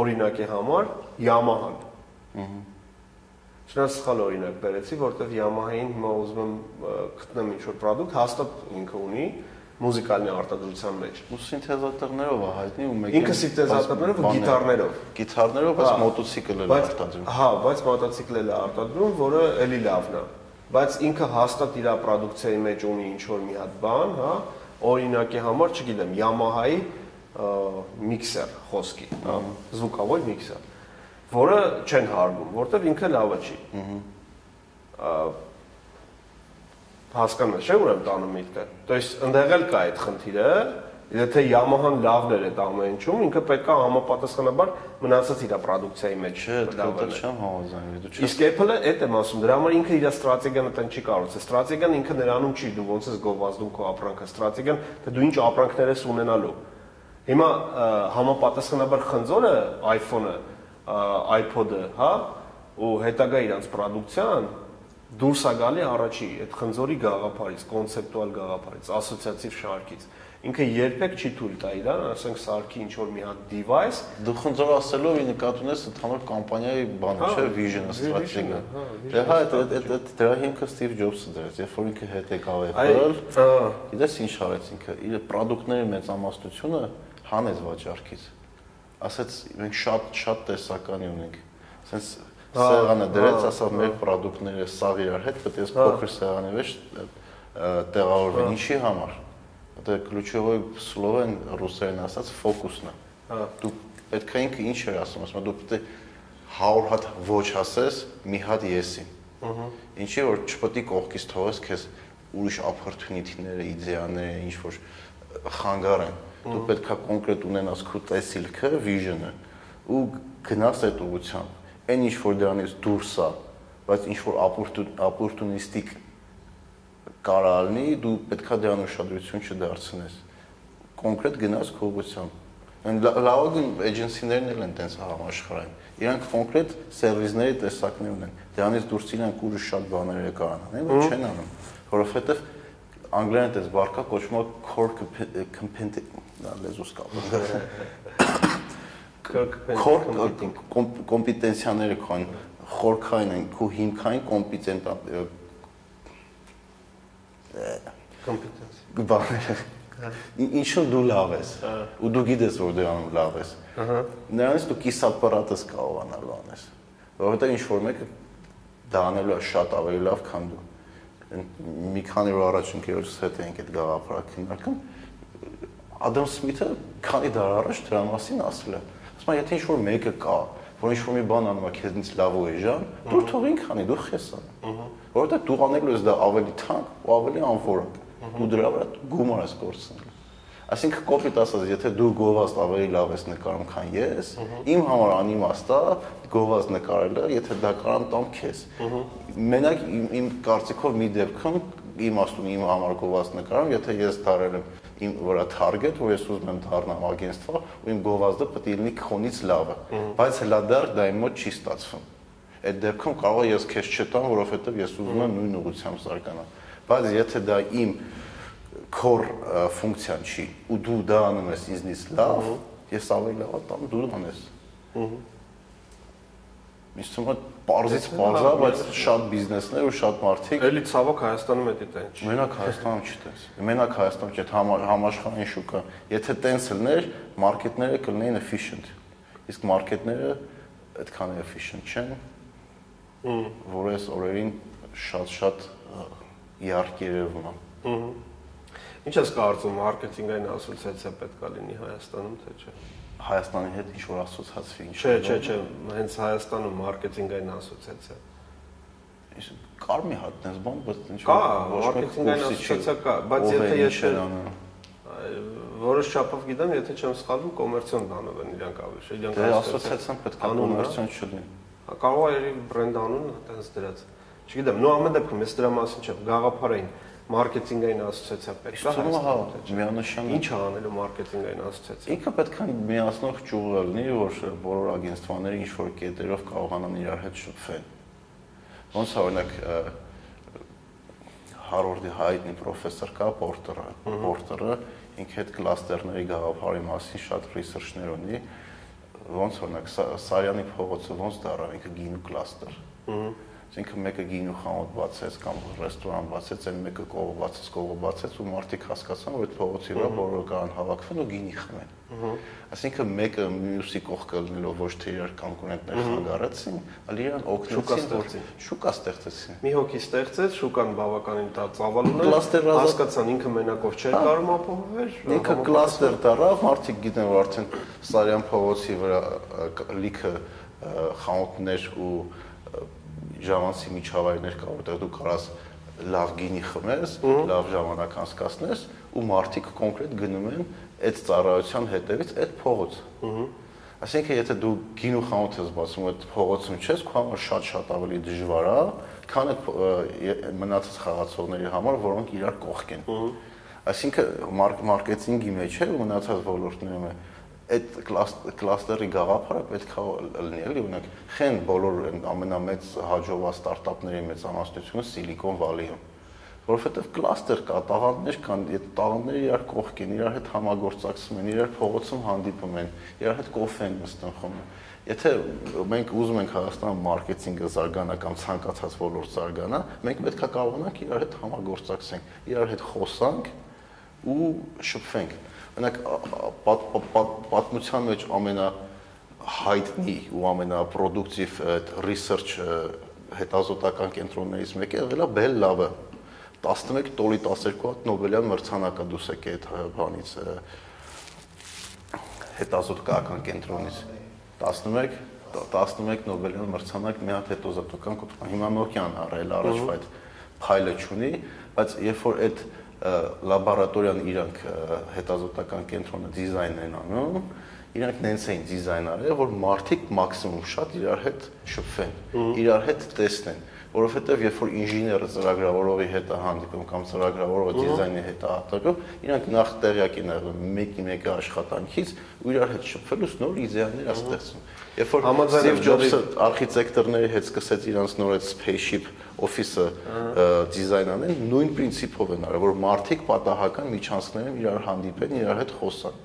[SPEAKER 3] օրինակի համար Yamaha-ն։ Ահա։ Չնայած սխալ օրինակ բերեցի, որտեվ Yamaha-ին հիմա ուզում եմ գտնեմ ինչ-որ product, հաստատ ինքը ունի մուզիկալի արտադրության մեջ։
[SPEAKER 2] Ու սինթեզատորներով է հայտնի ու մեկ
[SPEAKER 3] ինքը սինթեզատորներով ու գիտարներով։
[SPEAKER 2] Գիտարներով, բայց մոտոցիկլը է արտադրում։
[SPEAKER 3] Հա, բայց մոտոցիկլը է արտադրում, որը էլի լավն է։ Բայց ինքը հաստատ իր պրոդուկցիայի մեջ ունի ինչ-որ մի հատ բան, հա, օրինակի համար, չգիտեմ, Yamaha-ի միքսեր խոսքի, հա, զուգավոր միքսեր, որը չեն հարգում, որտեվ ինքը լավը չի։ Ահա հասկանում ես, չէ՞ ուրեմն տանում միտքը։ То есть ընդեղ էլ կա այդ խնդիրը, Եթե Yamaha-ն լավն էր այդ ամեն ինչում, ինքը պետքա համապատասխանաբար մնացած իր պրոդուկցիայի մեջ
[SPEAKER 2] չէ, դա չեմ համաձայնվի, դու
[SPEAKER 3] չէ։ Իսկ Apple-ը այդ եմ ասում, դրա համար ինքը իր ստրատեգիան այդտեղ չի կառուցել։ Ստրատեգիան ինքը նրանում չի, դու ոնց ես գովազդում քո ապրանքը, ստրատեգիան, թե դու ինչ ապրանքներ ես ունենալու։ Հիմա համապատասխանաբար խնձորը, iPhone-ը, iPod-ը, հա, ու հետագա իրանց պրոդուկցիան դուրս է գալի առաջի այդ խնձորի գաղափարից, կոնցեպտուալ գաղափարից, ասոցիատիվ շարքից ինքը երբեք չի թույլ տա իրան, ասենք սարքի ինչ որ մի հատ device,
[SPEAKER 2] դու խնդրով ասելով ի նկատի ունես ընդհանուր կամպանիայի բանը, չէ, vision-ը, ստրատեգիա։ Դե հա, այդ այդ դրա հիմքը Steve Jobs-ը դրեց, երբ որ ինքը հետ եկավ Apple, գիտես ինչ արեց ինքը, իր product-ների մեծամասնությունը հանեց վաճառքից։ Ասաց մենք շատ շատ տեսականի ունենք։ Ասենց սեղանը դրեց, ասավ մեր product-ները սաղ իրար հետ, պետք է փոքր սեղանի վեր տեղավորվեն ինչի համար Դա ключевой слово են ռուսերեն ասած ֆոկուսն է։ Հա։ Դու պետք է ինքը ինչ էր ասում, ասում դու պետք է 100 հատ ոչ ասես, մի հատ եսի։ Ահա։ Ինչի որ չպետք է կողքից թողես քեզ ուրիշ opportunity-ները, իդեաները, ինչ որ խանգար են։ Դու պետք է կոնկրետ ունենաս քո տեսիլքը, vision-ը ու գնաս այդ ուղությամբ։ Այն ինչ որ դրանից դուրս է, բայց ինչ որ opportunistic կարա լինի, դու պետքա դրան ուշադրություն չդարձնես։ Կոնկրետ գնաս քո ուղղությամբ։ Այն լավագույն էջենսիներն էլ են տենց համաշխարհային։ Իրանք կոնկրետ սերվիսների տեսակներ ունեն։ Դրանից դուրս իրանք ուրիշ շատ բաներ կարան անեն, բայց չեն անում, որովհետև անգլերեն դες բարկա կոչվում է core competency, լեզուս կապ։ Core կոմպետենցիաները քան խորքային են, քո հիմքային կոմպետենտ
[SPEAKER 3] կոմպետենս։
[SPEAKER 2] բաները ինչու դու լավ ես ու դու գիտես որ դու անում լավ ես ըհը նրանից դու կիսապարատս կարողանալու անես որովհետեւ ինչ որ մեկը դա անելու է շատ ավելի լավ քան դու մի քանի օր առաջ ընկերոջս հետ էինք այդ գաղափարը քննարկում Ադամ Սմիթը քանի դար առաջ դրա մասին ասել է. Ասում է եթե ինչ որ մեկը կա որ ինչ որ մի բան անում է քեզնից լավ ու էժան դու թող ինքն անի դու խես ան որովհետեւ դու անելու ես դա ավելի թանկ ու ավելի անվորակ ու դրա վրա գումար ես կորցնել Այսինքն կոպիտ ասած, եթե դու գովազդ ավելի լավ ես նկարում, քան ես, իմ համար անիմաստ է գովազդ նկարելը, եթե դա կարամ տամ քեզ։ Մենակ իմ, իմ կարծիքով մի դեպքում իմաստուն իմ համար գովազդ նկարում, եթե ես դարել եմ իմ վրա target, որ ես ուզում եմ դառնալ ագենստվա, ու իմ գովազդը պետք է լինի քոնից լավը, բայց հլա դեռ դա իմ մոտ չի ստացվում։ Այդ դեպքում կարող ես քեզ չտամ, որովհետև ես ուզում եմ նույն ուղղությամբ զարգանալ։ Բայց եթե դա իմ core ֆունկցիան չի ու դու դա անում ես ինձնից լավ, ես ավելի լավ տամ դու անես։ թվում է parz-ից parz-ա, բայց շատ բիզնեսներ ու շատ մարդիկ
[SPEAKER 3] Էլի ցավոք Հայաստանում է ինչ։
[SPEAKER 2] Մենակ Հայաստանում չի տես։ Մենակ Հայաստանում համար համաշխարհային շուկա։ Եթե տենց լներ, մարքեթները կլինեին efficient։ Իսկ մարքեթները այդքան efficient չեն, որ այս օրերին շատ-շատ իհարկե երևում է։
[SPEAKER 3] Ինչ ես կարծում, մարքեթինգային ասոցիացիա պետք է լինի Հայաստանում, թե չէ։
[SPEAKER 2] Հայաստանի հետ ինչ որ ասոցիացվի ինչ։
[SPEAKER 3] Չէ, չէ, չէ, հենց Հայաստանում մարքեթինգային ասոցիացիա։
[SPEAKER 2] Իսկ կար մի հատ տես բան, բայց ինչ
[SPEAKER 3] Կա, մարքեթինգային ասոցիացիա կա, բայց եթե ես որոշ չափով գիտեմ, եթե չեմ սխալվում, կոմերցիոն բանով են իրանք ավելի։
[SPEAKER 2] Իրանք դե ասոցիացիան պետք է կոմերցիոն չլինի։
[SPEAKER 3] Կարող է երևի բրենդ անուն այտենց դրած։ Չգիտեմ, նո ամեն դեպքում ես դրա մասին չեմ, գաղափարային մարքեթինգային ասոցիացիա պետք է
[SPEAKER 2] հա, հա միանշան
[SPEAKER 3] ինչ անելու մարքեթինգային ասոցիացիա։
[SPEAKER 2] Ինքը պետք է միացնող ճյուղ լինի, որ բոլոր ագենստվաները ինչ որ կետերով կարողանան իրար հետ շփվել։ Ոնց օրինակ Հարվարդի հայտնի պրոֆեսոր կա Պորտերը, Պորտերը ինքը այդ կլաստերների գաղափարի մասին շատ ռեսերչներ ունի, ոնց օրինակ Սարյանի փողոցը ոնց դառավ ինքը գինու կլաստեր։ Ահա Այսինքն մեկը գինու խանութ բացեց կամ ռեստորան բացեց, այն մեկը կողը բացեց, կողը բացեց ու մարդիկ հասկացան, որ այդ փողոցի վրա բոլորը կան հավաքվեն ու գինի խմեն։ Այսինքն մեկը մյուսի կողքը լինելով ոչ թե իրար կոնկուրենտներ խանգարեցին, այլ իրան օգնեցին, որ շուկա ստեղծեցին։
[SPEAKER 3] Մի հոգի ստեղծեց, շուկան բավականին դա ծավալ ուներ, հասկացան ինքը մենակով չէր կարող ապահովել։
[SPEAKER 2] Ինքը կլաստեր դարավ, մարդիկ գիտեն, որ արդեն Սարյան փողոցի վրա լիքը խանութներ ու ժամանցի միջավայրներ կա, որտեղ դու կարաս լավ գինի խմես, լավ ժամանակ անցկացնես ու մարդիկ կոնկրետ գնում են այդ ծառայության հետևից այդ փողոց։ Այսինքն եթե դու գինու խանութ ես բացում այդ փողոցում չես, քո համար շատ-շատ ավելի դժվար է, քան այդ մնացած խաղացողների համար, որոնք իրար կողք են։ Այսինքն մարքեթինգի մեջ է ու մնացած ոլորտներում է այդ կլաստերի գաղափարը պետք է լինի, էլի, օրինակ, խեն բոլոր ամենամեծ հաջողված ստարտափների մեծամասնությունը Silicon Valley-ում որովհետև կլաստեր կա, տաղանդներ կան, այդ տաղանդները իրար կողք են, իրար հետ համագործակցում են, իրար փողոցում հանդիպում են, իրար հետ կոֆե են նստում խմում։ Եթե մենք ուզում ենք Հայաստանում մարքեթինգը զարգանա կամ ցանկացած ոլորտ զարգանա, մենք պետք է կարողանանք իրար հետ համագործակցենք, իրար հետ խոսանք ու շփվենք Օրինակ պատմության մեջ ամենա հայտնի ու ամենապրոդուկտիվ այդ research հետազոտական կենտրոններից մեկը եղել է Bell Lab-ը 11 տոլի 12 հատ Նոբելյան մրցանակա դուս եկե այդ բանից հետազոտական կենտրոնից 11 11 Նոբելյան մրցանակ մի հատ հետազոտական կենտրոն հիմա Nokia-ն առել առաջվա այդ փայլը ճունի բայց երբ որ այդ լաբորատորիան իրանք հետազոտական կենտրոնը դիզայն են անում, իրանք նենց էին դիզայն արել, որ մարդիկ մաքսիմում շատ իրար հետ շփվեն, իրար հետ տեսնեն, որովհետև երբ որ ինժեները ծրագրավորողի հետ է հանդիպում կամ ծրագրավորողը դիզայնի հետ է հանդիպում, իրանք նախ տեղյակ են եղել մեկի մեկը աշխատանքից ու իրար հետ շփվելուց նոր իդեաներ է ստեղծում։ Երբ որ Steve Jobs-ը արխիտեկտորների հետ սկսեց իրանց նոր այդ spaceship օֆիսը դիզայն անեն, նույն princip-ով են արել, որ մարդիկ պատահական միջանցքներում իրար հանդիպեն, իրար հետ խոսան։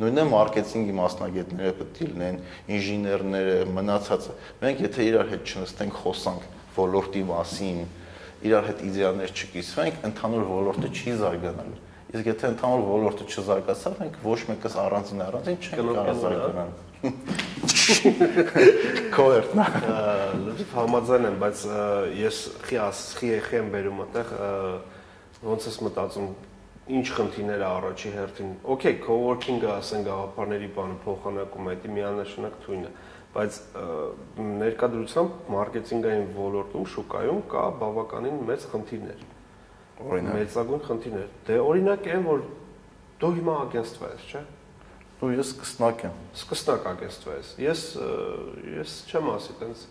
[SPEAKER 2] Նույնն է մարքեթինգի մասնագետները պետք է լինեն, ինժեներները, մնացածը։ Մենք եթե իրար հետ չնստենք, խոսանք ոլորտի մասին, իրար հետ իդեալներ չկիսվենք, ընդհանուր ոլորտը չի զարգանալու։ Իսկ եթե ընդհանուր ոլորտը չզարգացավ, մենք ոչ մեկս առանձին առանձին չենք կարող զարգանալ։ Կոերտնա։
[SPEAKER 3] Լավ համաձայն եմ, բայց ես խիաս խի եմ բերում այդտեղ ոնց ես մտածում ինչ խնդիրներ է առաջի հերթին։ Okay, co-working-ը ասեն գաղափարների բանը փոխանակում է, դա միանշանակ թույն է, բայց ներկայդրությամբ մարքեթինգային ոլորտում շուկայում կա բավականին մեծ խնդիրներ։ Օրինակ մեծագույն խնդիրներ։ Դե օրինակ այն որ դու հիմա ագենստվա ես, չէ՞։
[SPEAKER 2] Ու ես սկսնակ եմ։
[SPEAKER 3] Սկսնակ ագենստվա ես։ Ես ես չեմ ասի, տենց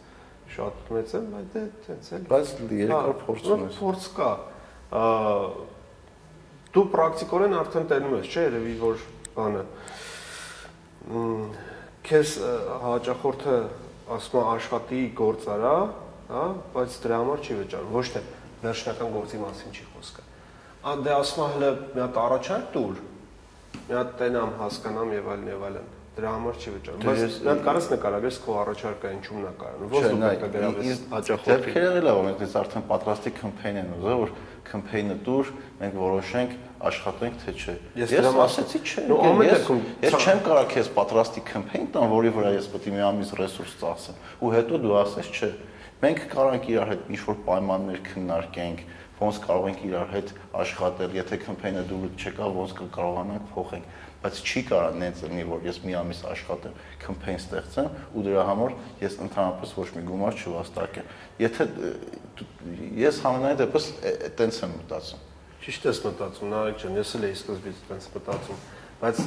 [SPEAKER 3] շատ մեծ եմ, բայց դե տենց էլ։
[SPEAKER 2] Բայց երկար փորձ ունես։
[SPEAKER 3] Փորձ կա դու պրակտիկորեն արդեն տենում ես, չէ՞, երևի որ բանը քեզ հաճախորդը ասում է աշխատի գործարա, հա, բայց դրա համար չի վճարում, ոչ թե վերջնական գործի մասին չի խոսքը։ Ա դե ասում է հələ մի հատ առաջարկ տուր, մի հատ տենամ, հասկանամ եւ այլն եւ այլն դրա համար չի վճարում։ Բայց նա կարես նկարագրես քո առաջարկը ինչու նա կարան։ Ոչ դու պետք է գրավես հաճախորդի։
[SPEAKER 2] Դեպքերը լավ է, մենք արդեն պատրաստի կամպեյն են ուզում, որ կամպեյնը դուր, մենք որոշենք աշխատենք թե չէ։
[SPEAKER 3] Ես դրա ասեցի չէ։
[SPEAKER 2] Ես ես չեմ կարող քեզ պատրաստի կամպեյն տան, որի վրա ես պետք է մի ամիս ռեսուրս ծախսեմ։ Ու հետո դու ասես չէ։ Մենք կարող ենք իրար հետ ինչ-որ պայմաններ քննարկենք, ոնց կարող ենք իրար հետ աշխատել, եթե կամպեյնը դու չկա, ոնց կկարողանանք փոխենք բայց չի կարա նենց լինի, որ ես մի ամիս աշխատեմ, կամպեյն ստեղծեմ ու դրա համար ես ընդհանրապես ոչ մի գումար չվաստակեմ։ Եթե ես համենայն դեպս այտենց եմ մտածում
[SPEAKER 3] ճիշտ ես մտածում, Նարեկ ջան, ես էլ էի սկզբից տենց մտածում, բայց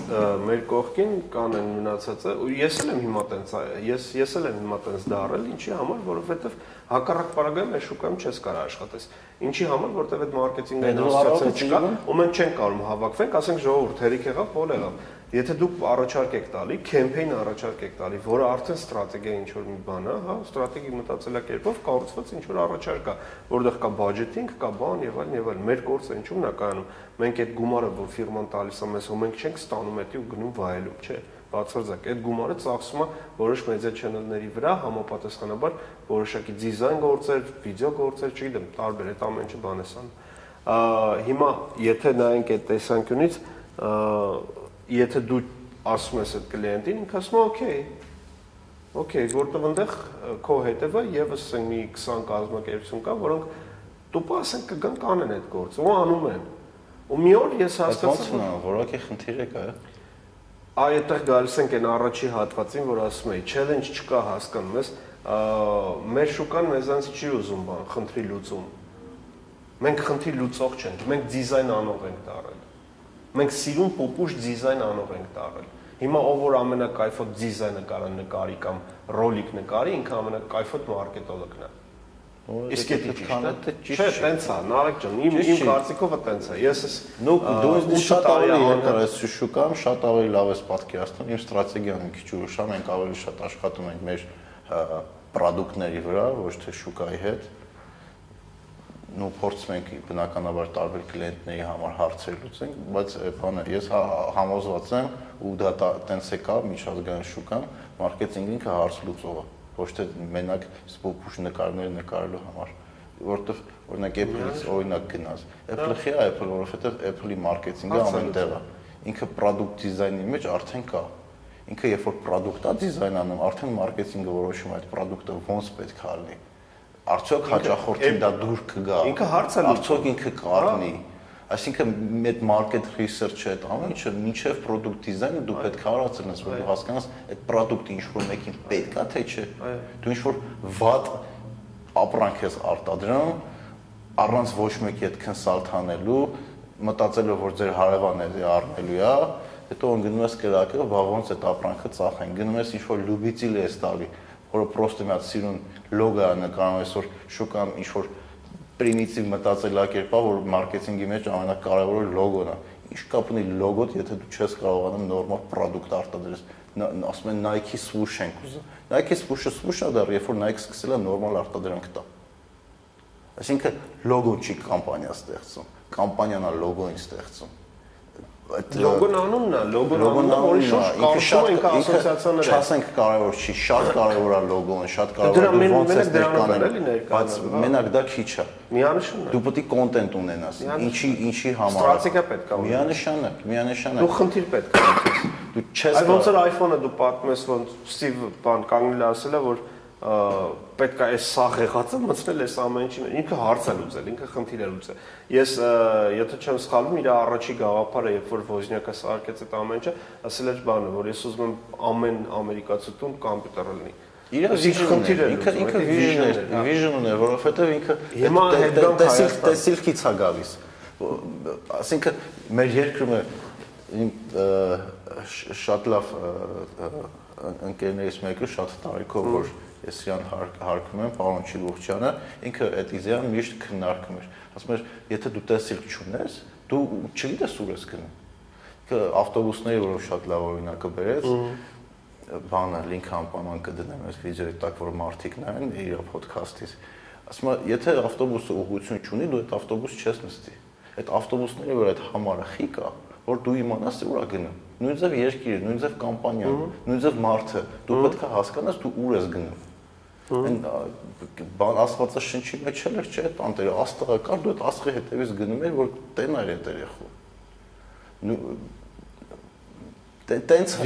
[SPEAKER 3] մեր կողքին կան այն մնացածը, ու ես էլ եմ հիմա տենց, ես ես էլ եմ հիմա տենց դարել, ինչի համար, որովհետև հակառակ պարագայում այս շուկայում չես կարող աշխատես։ Ինչի համար, որովհետև այդ մարքեթինգային ասոցիացիան չկա, ու մենք չենք կարող հավաքվենք, ասենք ժողովուրդ հերիք եղավ, փոլ եղավ Եթե դուք առաջարկ եք տալի, կեմպեյն առաջարկ եք տալի, որը արդեն ստրատեգիա ինչ որ մի բան է, հա, ստրատեգիկ մտածելակերպով կառուցված ինչ որ առաջարկ կա, որտեղ կա բյուջետինգ, կա բան եւ այլն եւ այլն։ Մեր կորսը ինչու՞մն է կայանում։ Մենք այդ գումարը, որ ֆիրման տալիս է մեզ, ու մենք չենք ստանում դա ու գնում վայելում, չէ բացարձակ այդ գումարը ծախսում է որոշ մեդիա չենելների վրա համապատասխանաբար որոշակի դիզայն գործեր, վիդեո գործեր, չգիտեմ, տարբեր այդ ամեն ինչը բան է սան։ Հիմա եթե նայենք այդ տեսանկյունից, եթե դու ասում ես այդ կլիենտին, ինքը ասում է, օքեյ, օքեյ, որտեղ այնտեղ քո հետևը եւս մի 20 կազմակերպություն կա, որոնք տուպը ասենք կգան կանեն այդ գործը, ու անում են։ Ու մի օր ես հասկացա,
[SPEAKER 2] որ որակի խնդիր է կա։
[SPEAKER 3] Այ այդտեղ գալիս ենք այն առաջի հատվածին, որ ասում էի, challenge չկա, հասկանում ես, մեր շուկան մեզանց չի ուզում բան, խնդրի լուծում։ Մենք խնդրի լուծող չենք, մենք դիզայն անող ենք դարել մենք սիրուն պոպուշ դիզայն անող ենք տարել։ Հիմա ով որ ամենակայֆոտ դիզայնը կարա նկարի կամ ռոլիկ նկարի, ինքը ամենակայֆոտ մարքետոլոգն է։ Իսկ դա ճիշտ է։ Չէ, տենց է, Նարեկ ջան, իմ իմ կարծիքով տենց է։ Ես էս
[SPEAKER 2] նու դու շատ ավելի երկար ես շուկամ, շատ ավելի լավ ես պատկերացնում։ Իմ ստրատեգիան մի քիչ ուրիշ է, մենք ավելի շատ աշխատում ենք մեր պրոդուկտների վրա, ոչ թե շուկայի հետ նո փորձում ենք բնականաբար տարբեր կլիենտների համար հարցեր լուծենք, բայց բանը ես հա, համոզված եմ ու դա տենց է կա միջազգային շուկան, մարքեթինգը ինքը հարց լուծողը, ոչ թե մենակ սպոպուշ նկարներ նկարելու համար որովհետև օրինակ Apple-ից օրինակ գնաց։ Apple-ը խի է Apple, որովհետև Apple-ի մարքեթինգը ամենտեղ է։ Ինքը product design-ի մեջ արդեն կա։ Ինքը երբ որ product-ա դիզայն անում, արդեն մարքեթինգը որոշում է այդ product-ը ոնց պետք է լինի արդյոք հաճախորդին դա դուր կգա։
[SPEAKER 3] Ինքը հարց է
[SPEAKER 2] արդյոք ինքը կառնի։ Այսինքն այդ market research-ը այդ ամեն ինչը մինչև product design-ը դու պետք է արածնես, որ դու հասկանաս այդ product-ը ինչ որ մեկին պետք է թե չէ։ Դու ինչ որ վատ ապրանք ես արտադրում առանց ոչ մեկի հետ կոնսալտ անելու, մտածելով որ ձեր հարևանը առնելու է, հետո գնում ես կրակը, բա ոնց այդ ապրանքը ծախեն։ Գնում ես ինչ որ լուբիցիլ ես տալի որը պրոստը մի հատ սիրուն լոգա նկարում այսօր շուկան ինչ որ պրիմիտիվ մտածելակերպա, որ մարքեթինգի մեջ ամենակարևորը լոգոն է։ Ինչ կապ ունի լոգոտ, եթե դու չես կարողանում նորմալ product արտադրես։ Ասում են Nike swoosh ենք ուզում։ Nike swoosh-ը swoosh-ը դեռ երբ որ Nike սկսել է նորմալ արտադրանք տա։ Այսինքն լոգոն չի կամպանիա ստեղծում, կամպանիան է լոգոին ստեղծում այդ
[SPEAKER 3] Լոգոն անունն է, լոգոն անունը, որի շուրջ կարծում
[SPEAKER 2] շատ
[SPEAKER 3] ինքը ասոցիացիաներ է։
[SPEAKER 2] Չասենք կարևոր չի, շատ կարևոր է լոգոն, շատ կարևոր է ոնց
[SPEAKER 3] դրանով
[SPEAKER 2] ներկանել, բայց մենակ դա քիչ է։
[SPEAKER 3] Միանշանակ։
[SPEAKER 2] Դու պետք է կոնտենտ ունենաս։ Ինչի ինչի համար։
[SPEAKER 3] Ստրատեգիա պետք է ունենաս։
[SPEAKER 2] Միանշանակ, միանշանակ։
[SPEAKER 3] Դու խնդիր պետք է ունենաս։
[SPEAKER 2] Դու չես
[SPEAKER 3] Այ ոնց որ iPhone-ը դու պատմես, ոնց Steve բան կանգնել ասել է, որ պետք է այս սա եղածը մտցնել այս ամեն ինչին։ Ինքը հարց է լուծել, ինքը խնդիր է լուծել։ Ես եթե չեմ սխալվում, իր առաջի գաղափարը, երբ որ Ոզնյակը սարքեց այդ ամեն ինչը, ասել էր բանը, որ ես ուզում եմ ամեն ամերիկացու տուն կոմպյուտերը լինի։
[SPEAKER 2] Իր
[SPEAKER 3] Իսկ
[SPEAKER 2] vision-ն
[SPEAKER 3] խնդիր
[SPEAKER 2] է,
[SPEAKER 3] է
[SPEAKER 2] ինքը ինքը vision է,
[SPEAKER 3] է,
[SPEAKER 2] vision ունի, որովհետև ինքը
[SPEAKER 3] Հիմա
[SPEAKER 2] տեսիլ տեսիլքից է գալիս։ Այսինքն մեր երկրում է շատ լավ ընկերներից մեկը շատ տարիքով որ ես իրան հարկ- հարգում եմ, պարոն Չիլուղչյանը, ինքը այդ իդեան միշտ քննարկում էր։ Ասում էր, եթե դու տեսիլք չունես, դու չգիտես ուր ես գնում։ Ինքը ավտոբուսների որով շատ լավ օրինակը բերեց բանը link անպայման կդնեմ այս վիդեոյի տակ որ մարդիկ նայեն իր ոդքասթից ասում եմ եթե ավտոբուսը ուղղություն չունի դու այդ ավտոբուս չես նստի այդ ավտոբուսների վրա այդ համարը խի կա որ դու իմանաս ուր է գնում նույնիսկ երկիրը նույնիսկ կամպանիան նույնիսկ մարդը դու պետք է հասկանաս դու ուր ես գնում բան ասվածը շնչի մեջ էլ էր չէ, տանտերը աստղը կար, դու այդ աստղի հետևից գնում ես, որ տենար այդ երեխու։ տենց
[SPEAKER 3] է։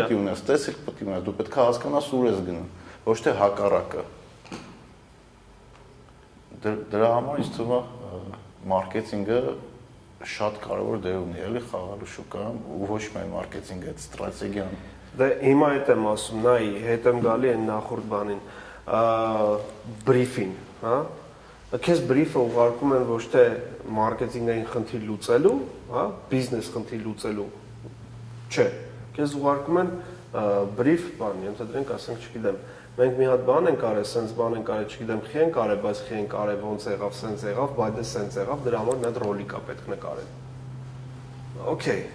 [SPEAKER 2] պետք է ունես, տեսիլ պետք է ունես, դու պետք է հասկանաս ուր ես գնում, ոչ թե հակառակը։ Դր- Դրա համար ինձ թվում է մարքեթինգը շատ կարևոր դեր ունի, էլի խաղալու շուկայում ու ոչ միայն մարքեթինգը, այդ ստրատեգիան։
[SPEAKER 3] Դե հիմա այդ եմ ասում, նայ, հետ եմ գալի այն նախորդ բանին, բրիֆին, հա? Քեզ բրիֆը ուղարկում են ոչ թե մարքեթինգային խնդիր լուծելու, հա, բիզնես խնդիր լուծելու։ Չէ, քեզ ուղարկում են բրիֆ բան, ենթադրենք, ասենք, չգիտեմ, մենք մի հատ բան ենք արել, սենց բան ենք արել, չգիտեմ, խի ենք արել, բայց խի ենք արել, ոնց եղավ, սենց եղավ, բայց դե սենց եղավ, դրա համար մի հատ ռոլիկ է պետք նկարել։ Okay,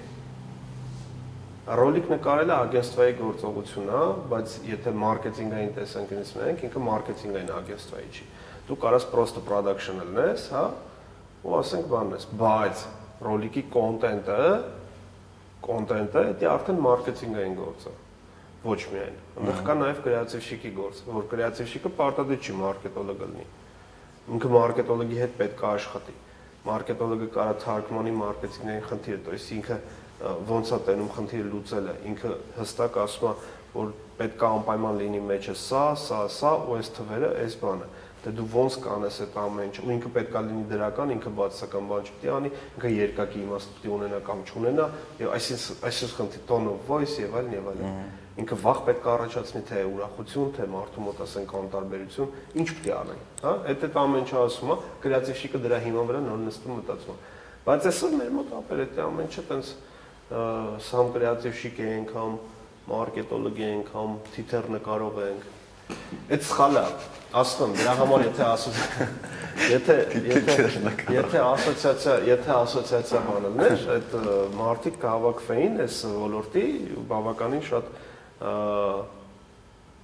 [SPEAKER 3] Ռոլիկ նկարելը ագենստվայի գործողություն է, բայց եթե մարքեթինգային տեսանկյունից նայենք, ինքը մարքեթինգային ագենստվայի չի։ Դու կարաս պրոստը production լնես, հա, ու ասենք բանն ես, բայց ռոլիկի կոնտենտը, կոնտենտը դա արդեն մարքեթինգային գործ է։ Ոչ միայն։ Այնտեղ կա նաև կրեատիվշիկի գործ, որ կրեատիվշիկը պարտադիր չի մարքետոլոգը լինի։ Ինքը մարքետոլոգի հետ պետք է աշխատի։ Մարքետոլոգը կարա թարգմանի մարքեթինգային խնդիրը, то есть ինքը ը, ոնց է տենում խնդիրը լուծելը, ինքը հստակ ասում է, որ պետք է անպայման լինի մեջը սա, սա, սա ու այս թվերը, այս բանը։ Դե դու ոնց կանես այդ ամեն ինչը, ու ինքը պետք է լինի դրական, ինքը բացական բան չպետք է անի, ինքը երկակի իմաստ պետք է ունենա կամ չունենա, եւ այսինքն այսինքն խնդիր tone of voice եւ այլն եւ այլն։ Ինքը վախ պետք է առաջացնի թե ուրախություն, թե մարդու մոտ ասենք անտարբերություն, ինչ պետք է անեն, հա? Այդ այդ ամեն ինչը ասում է, կրեատիվ շիկը դրա հիման վրա նոր նստում մտածում։ է։ Բայց այսօր մեր մոտ ապեր այդ ամեն ինչը տենց սամ կրեատիվ շիկ է անգամ, մարքետոլոգ է անգամ, թիթեռ նկարող անգամ Այդ սխալ է, ասում դրա համար եթե ասոց եթե եթե եթե ասոցիացիա, եթե ասոցիացիա բանը լիներ, այդ մարդիկ կհավաքվեին այս ոլորտի բավականին շատ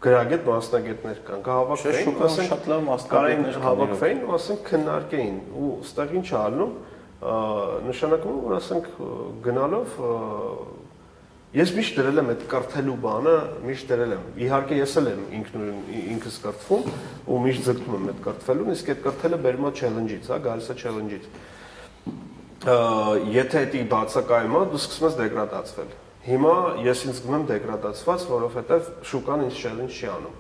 [SPEAKER 3] գրագետ մասնագետներ կան, կհավաքվեին, ասենք,
[SPEAKER 2] շատ լավ
[SPEAKER 3] կարային
[SPEAKER 2] մասնագետներ կան,
[SPEAKER 3] հավաքվեին ու ասենք քննարկեին ու ստեղ ինչ ալնում, նշանակում որ ասենք գնալով Ես միշտ դրել եմ այդ կրթելու բանը, միշտ դրել եմ։ Իհարկե ես էլ եմ ինքնուրույն ինքս կրթվում ու միշտ ձգտում եմ այդ կրթվելուն, իսկ այդ կրթելը բերում է challenge-ից, հա, գալիս է challenge-ից։ Եթե դա բացակայում է, դու սկսում ես դեգրադացվել։ Հիմա ես ինձ զգում եմ դեգրադացված, որովհետև շուկան ինձ challenge չի անում։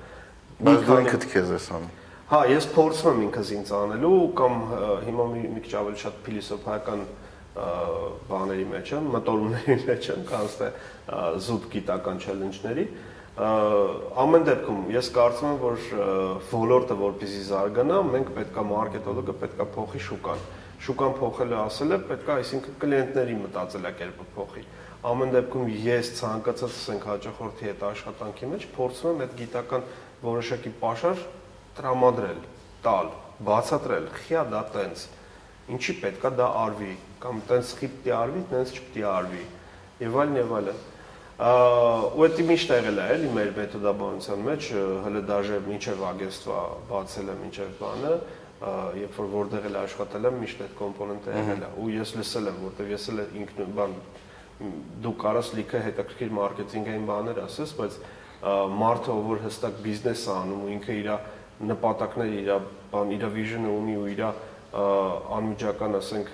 [SPEAKER 2] Բայց դու ինքդ քեզ ես անում։
[SPEAKER 3] Հա, ես փորձում եմ ինքս ինձ անելու կամ հիմա մի, մի քիչ ավելի շատ փիլիսոփայական բաների մեջ եմ, մտորումների մեջ եմ, ը, զուտ գիտական չելենջների։ Ամեն դեպքում ես կարծում եմ, որ ոլորտը որպեսզի զարգանա, մենք պետքա մարքետոլոգը պետքա փոխի շուկան։ Շուկան փոխելը ասել է, պետքա այսինքն կլիենտների մտածելակերպը փոխի։ Ամեն դեպքում ես ցանկացած ասենք հաճախորդի հետ աշխատանքի մեջ փորձում եմ այդ գիտական որոշակի pašար տրամադրել, տալ, բացատրել, խիա դա տենց։ Ինչի պետքա դա արվի, կամ տենց խիպ դի արվի, տենց չպետք է արվի։ Եվ այլն եւ այլն։ ու դա միշտ եղել է էլի մեր մեթոդաբանության մեջ, հələ դաժե մինչև ագեստվա բացելը, մինչև բանը, երբ որ որտեղ էլ աշխատել եմ, միշտ այդ կոմպոնենտը եղել է։ Ու ես լսել եմ, որտեղ ես էլ ինքն բան դու կարաս լիքը հետաքրքիր մարքեթինգային բաներ ասես, բայց մարդը ով որ հստակ բիզնես է անում ու ինքը իր նպատակները, իր բան, իր վիժնը ունի ու իր անմիջական, ասենք,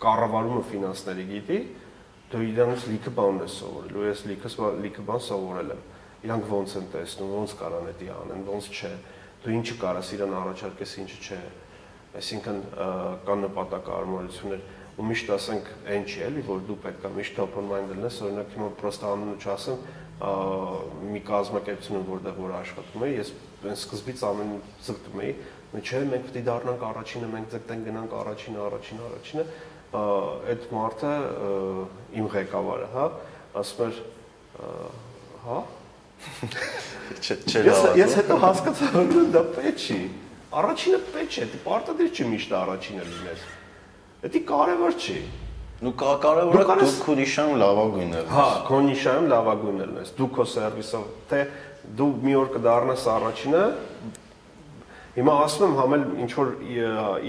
[SPEAKER 3] կառավարումը ֆինանսների գիտի, դու իրանից լիքը բան ես սովորել, ու ես լիքը լիքը բան սովորել եմ։ Իրանք ոնց են տեսնում, ոնց կարան դա անեն, ոնց չէ։ Դու ինչը կարաս իրան առաջարկես, ինչը չէ։ Այսինքն կան նպատակարարություններ ու միշտ ասենք այն չի էլի որ դու պետքա միշտ open minded ես օրինակ հիմա պրոստը անունը չասեմ մի կազմակերպություն որտեղ որ աշխատում եմ ես այն սկզբից ամեն ձգտում էի չէ մենք պետք է դառնանք առաջինը մենք ձգտենք գնանք առաջինը առաջինը առաջինը այդ մարդը իմ ղեկավարը հա ասում էր հա
[SPEAKER 2] չէ
[SPEAKER 3] ես հետո հասկացա որ դա պետք չի առաջինը պետք չէ դու պարտադիր չի միշտ առաջինը լինես Դա կարևոր չի։
[SPEAKER 2] Նու կարևորը դու քո նիշան լավագույնն ես։
[SPEAKER 3] Հա, քո նիշան լավագույնն ես։ Դու քո սերվիսով թե դու մի օր կդառնաս առաջինը։ Հիմա ասում եմ համել ինչ որ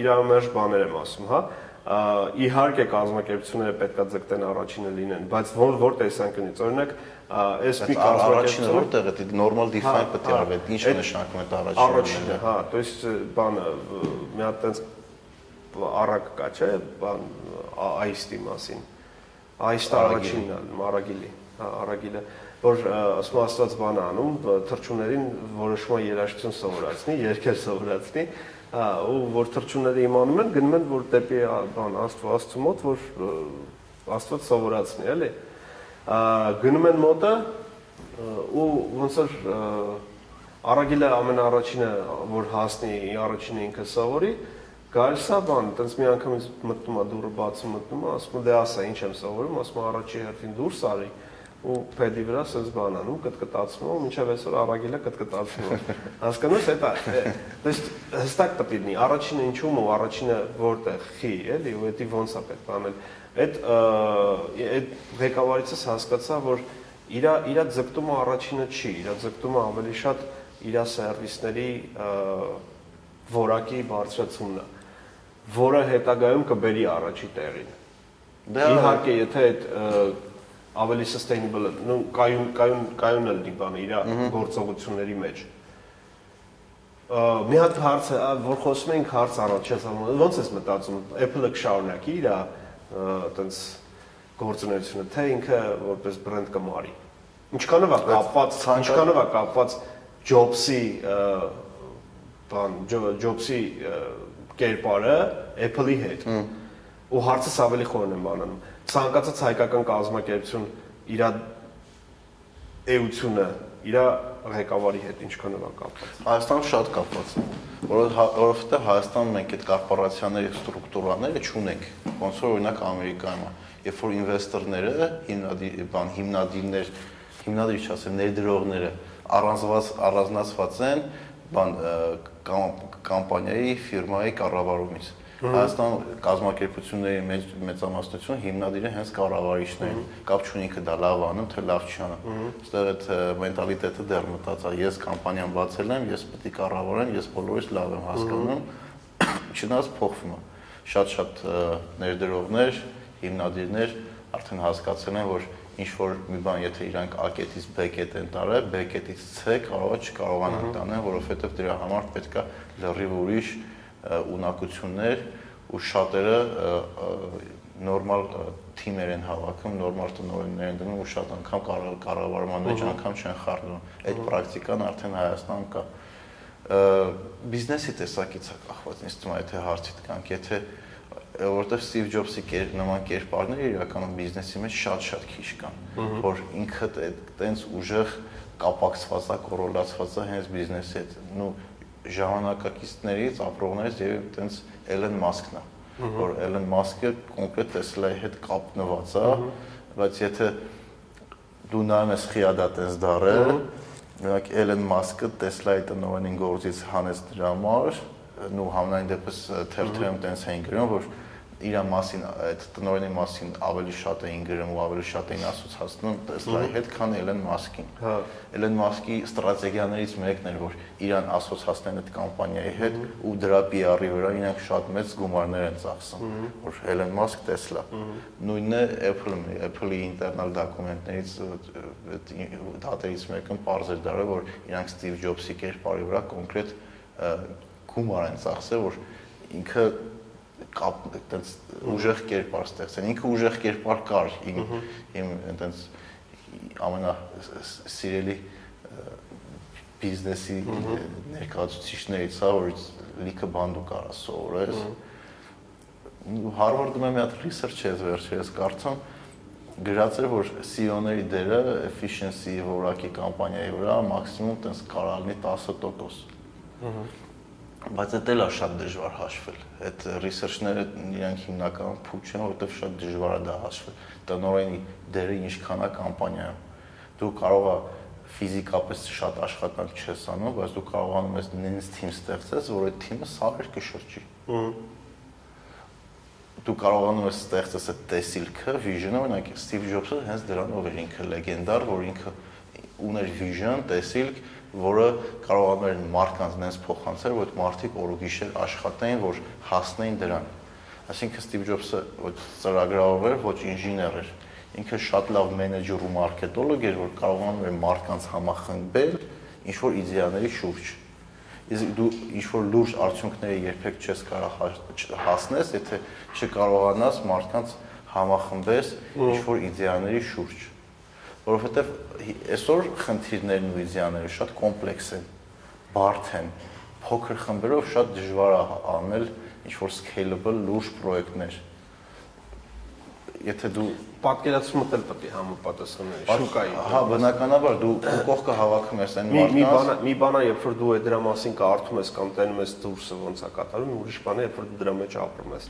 [SPEAKER 3] իրավամերժ բաներ եմ ասում, հա իհարկե կազմակերպությունները պետքա ձգտեն առաջինը լինեն, բայց որ որ տեսանկյունից օրինակ այս մի
[SPEAKER 2] կազմակերպությունը որտեղ է նորմալ define պետք է արվի, ինչ է նշանակում այդ առաջինը։
[SPEAKER 3] Առաջինը, հա, то есть բանը մի հատ տենց առակ կա, չէ, բան այստի մասին։ Այստը առաջինն է, Մարագիլի, հա, Արագիլը, որ ասում աստված բան անում, թրջուններին որոշման երաշխություն սովորացնի, երկեր սովորացնի, հա, ու որ թրջունները իմանում են, գնում են որ դեպի բան աստված աստծու մոտ, որ աստված սովորացնի, էլի։ Գնում են մոտը ու ոնց որ Արագիլը ամենաառաջինը որ հասնի առաջինը ինքը սովորի, Գալիս է բան, տենց մի անգամից մտնում է դուրը բացում մտնում է, ասում է դե ասա ինչ եմ սովորում, ասում է առաջի հերթին դուրս արի ու փեդի վրա սենց բան անում, կտկտացնում, մինչև այսօր առագելը կտկտացնում։ Հասկանու՞մ ես, դա դες հստակ պետք լինի, առաջինը ինչու՞մ ու առաջինը որտեղ խի, էլի, ու դա ո՞նց է պետք անել։ Այդ այդ ղեկավարիցս հասկացա, որ իր իր ձգտումը առաջինը չի, իր ձգտումը ավելի շատ իր սերվիսների որակի բարձրացումն է որը հետագայում կբերի առաջի տեղին։ Դա իհարկե, եթե այդ ավելի sustainable, նո կայուն կայուն կայուն է լինի բանը իր գործողությունների մեջ։ Մի հատ հարց է, որ խոսում ենք հարց առաջացնում, ո՞նց ես մտածում, Apple-ը կշարունակի իր այտենց գործունեությունը, թե ինքը որպես բրենդ կմարի։ Ինչքանով է կապված, ինչքանով է կապված Jobs-ի բան Jobs-ի կերպարը Apple-ի հետ։ Ու հարցս ավելի խորն եմ բանանում։ Ցանկացած հայկական կազմակերպություն իր էությունը, իր ղեկավարի հետ ինչքանով է կապված։
[SPEAKER 2] Հայաստանում շատ կապված է, որովհետև Հայաստանում մենք այդ կորպորացիաների ստրուկտուրաները չունենք։ Ոնց որ օրինակ Ամերիկայում երբ որ ինվեստորները, հիմնադիր, բան հիմնադիրներ, հիմնադիր չասեմ, ներդրողները առանձնված առանձնացված են բան կամպանիայի, ֆիրմայի կառավարումից։ Հայաստան կազմակերպությունների մեծ մեծամասնությունը հիմնադիրը հենց կառավարիչներն Կապ չունի ինքը դա լավ անում, թե լավ չի անում։ Այստեղ այդ մենտալիտետը դեռ մտած է։ Ես կամպանիան բացել եմ, ես պետք է կառավարեմ, ես բոլորից լավ եմ հասկանում։ Չնայած փոխվում է։ Շատ-շատ ներդրողներ, հիմնադիրներ արդեն հասկացել են, որ ինչ որ մի բան, եթե իրանք A կետից B կետ են տարել, B կետից C կարող է չկարողանան տանել, որովհետև դրա համար պետքա լրիվ ուրիշ ունակություններ ու շատերը նորմալ թիմեր են հավաքում, նորմալ տնօրեններ են դնում ու շատ անգամ կառավարման մեջ անգամ չեն խառնում։ Այդ պրակտիկան արդեն Հայաստանում կա բիզնեսի տեսակից է կախված ինձ թվում է եթե հարցիդ կանք եթե որովհետև Steve Jobs-ի կեր նման կերպարները իրականում բիզնեսի մեջ շատ-շատ քիչ կան, որ ինքը տենց ուժեղ կապակցված է, կորոլացված է հենց բիզնեսի հետ։ Նու ժամանակակիցներից, ապրողներից եւ տենց Elon Musk-ն է, որ Elon Musk-ը կոնկրետ Tesla-ի հետ կապնված է, բայց եթե դու նայում ես խիադա տես դարը, օրինակ Elon Musk-ը Tesla-ի տնօրենին գործից հանեց դրա համար, նու համնային դեպս թերթերում տենց էին գրում, որ իր մասին այդ տնօրենի մասին ավելի շատ էին գրում ու ավելի շատ էին ասոցացնում Tesla-ի հետ, քան Elon Musk-ին։
[SPEAKER 3] Հա։
[SPEAKER 2] Elon Musk-ի ստրատեգիաներից մեկն էր, որ իրան ասոցացնեն այդ կամպանիայի հետ ու դրա PR-ի վրա իրանք շատ մեծ գումարներ են ծախսում, որ Elon Musk Tesla։ Նույնն է Apple-ը, Apple-ի ինտերնալ դոկումենտներից դատերից մեկը բարձր դարը, որ իրանք Steve Jobs-ի կերպարի վրա կոնկրետ գումար են ծախսել, որ ինքը կապ այտենց ուժեղ կերպար ստեղծեն։ Ինքը ուժեղ կերպար կար իմ իմ այտենց ամենա սիրելի բիզնեսի ներկայացուցիչներից, հա, որ լիքը բան դու կարաս սովորես։ Հարվարդում եմ մի հատ research ես վերջերս կարծում գրած էր որ CEO-ների դերը efficiency որակի կամպանիայի վրա մաքսիմում տես կարող լինի 10%։ Ահա բայց դա էլ է շատ դժվար հաշվել։ Այդ research-ները իրանք հիմնականում փուչ են, որովհետև շատ դժվար է դա հաշվել։ Տնօրենի դերը ինչքան է կամպանիայում։ Դու կարող ես ֆիզիկապես շատ աշխատանք չես անում, բայց դու կարողանում ես նույնիսկ թիմ ստեղծես, որ այդ թիմը սարեր կշրջի։ Դու կարողանում ես ստեղծես այդ տեսիլքը, vision-ը, օրինակ Steve Jobs-ը հենց դրանով էր ինքը լեգենդար, որ ինքը ուներ vision, տեսիլք, որը կարողանում էր մարդկանց նենց փոխանցել, որ այդ մարդիկ օրուգիշեր աշխատեին, որ հասնեին դրան։ Այսինքն Steve Jobs-ը ոչ ծրագրավորող էր, ոչ ինժեներ էր։ Ինքը շատ լավ մենեջեր ու մարքետոլոգ էր, որ կարողանում էր մարդկանց համախմբել ինչ որ իդեաների շուրջ։ Իսկ դու ինչ որ լուրջ արդյունքների երբեք չես կարող հասնես, եթե չկարողանաս մարդկանց համախմբես ինչ որ իդեաների շուրջ որովհետև այսօր խնդիրներն ու իդեաները շատ կոմպլեքս են, բարդ են, փոքր խմբերով շատ դժվար է անել ինչ որ scalable լուրջ պրոյեկտներ։ Եթե դու
[SPEAKER 3] պատկերացումը դել պետք է համապատասխանել շուկայի։
[SPEAKER 2] Հա, բնականաբար դու կողքը հավաքում ես այն
[SPEAKER 3] մարդկանց։ Մի բան, մի բան է, երբ որ դու այդ դրա մասին կարդում ես կամ տենում ես դուրսը ոնց է կատարվում, ուրիշ բան է, երբ որ դու դրա մեջ ապրում ես։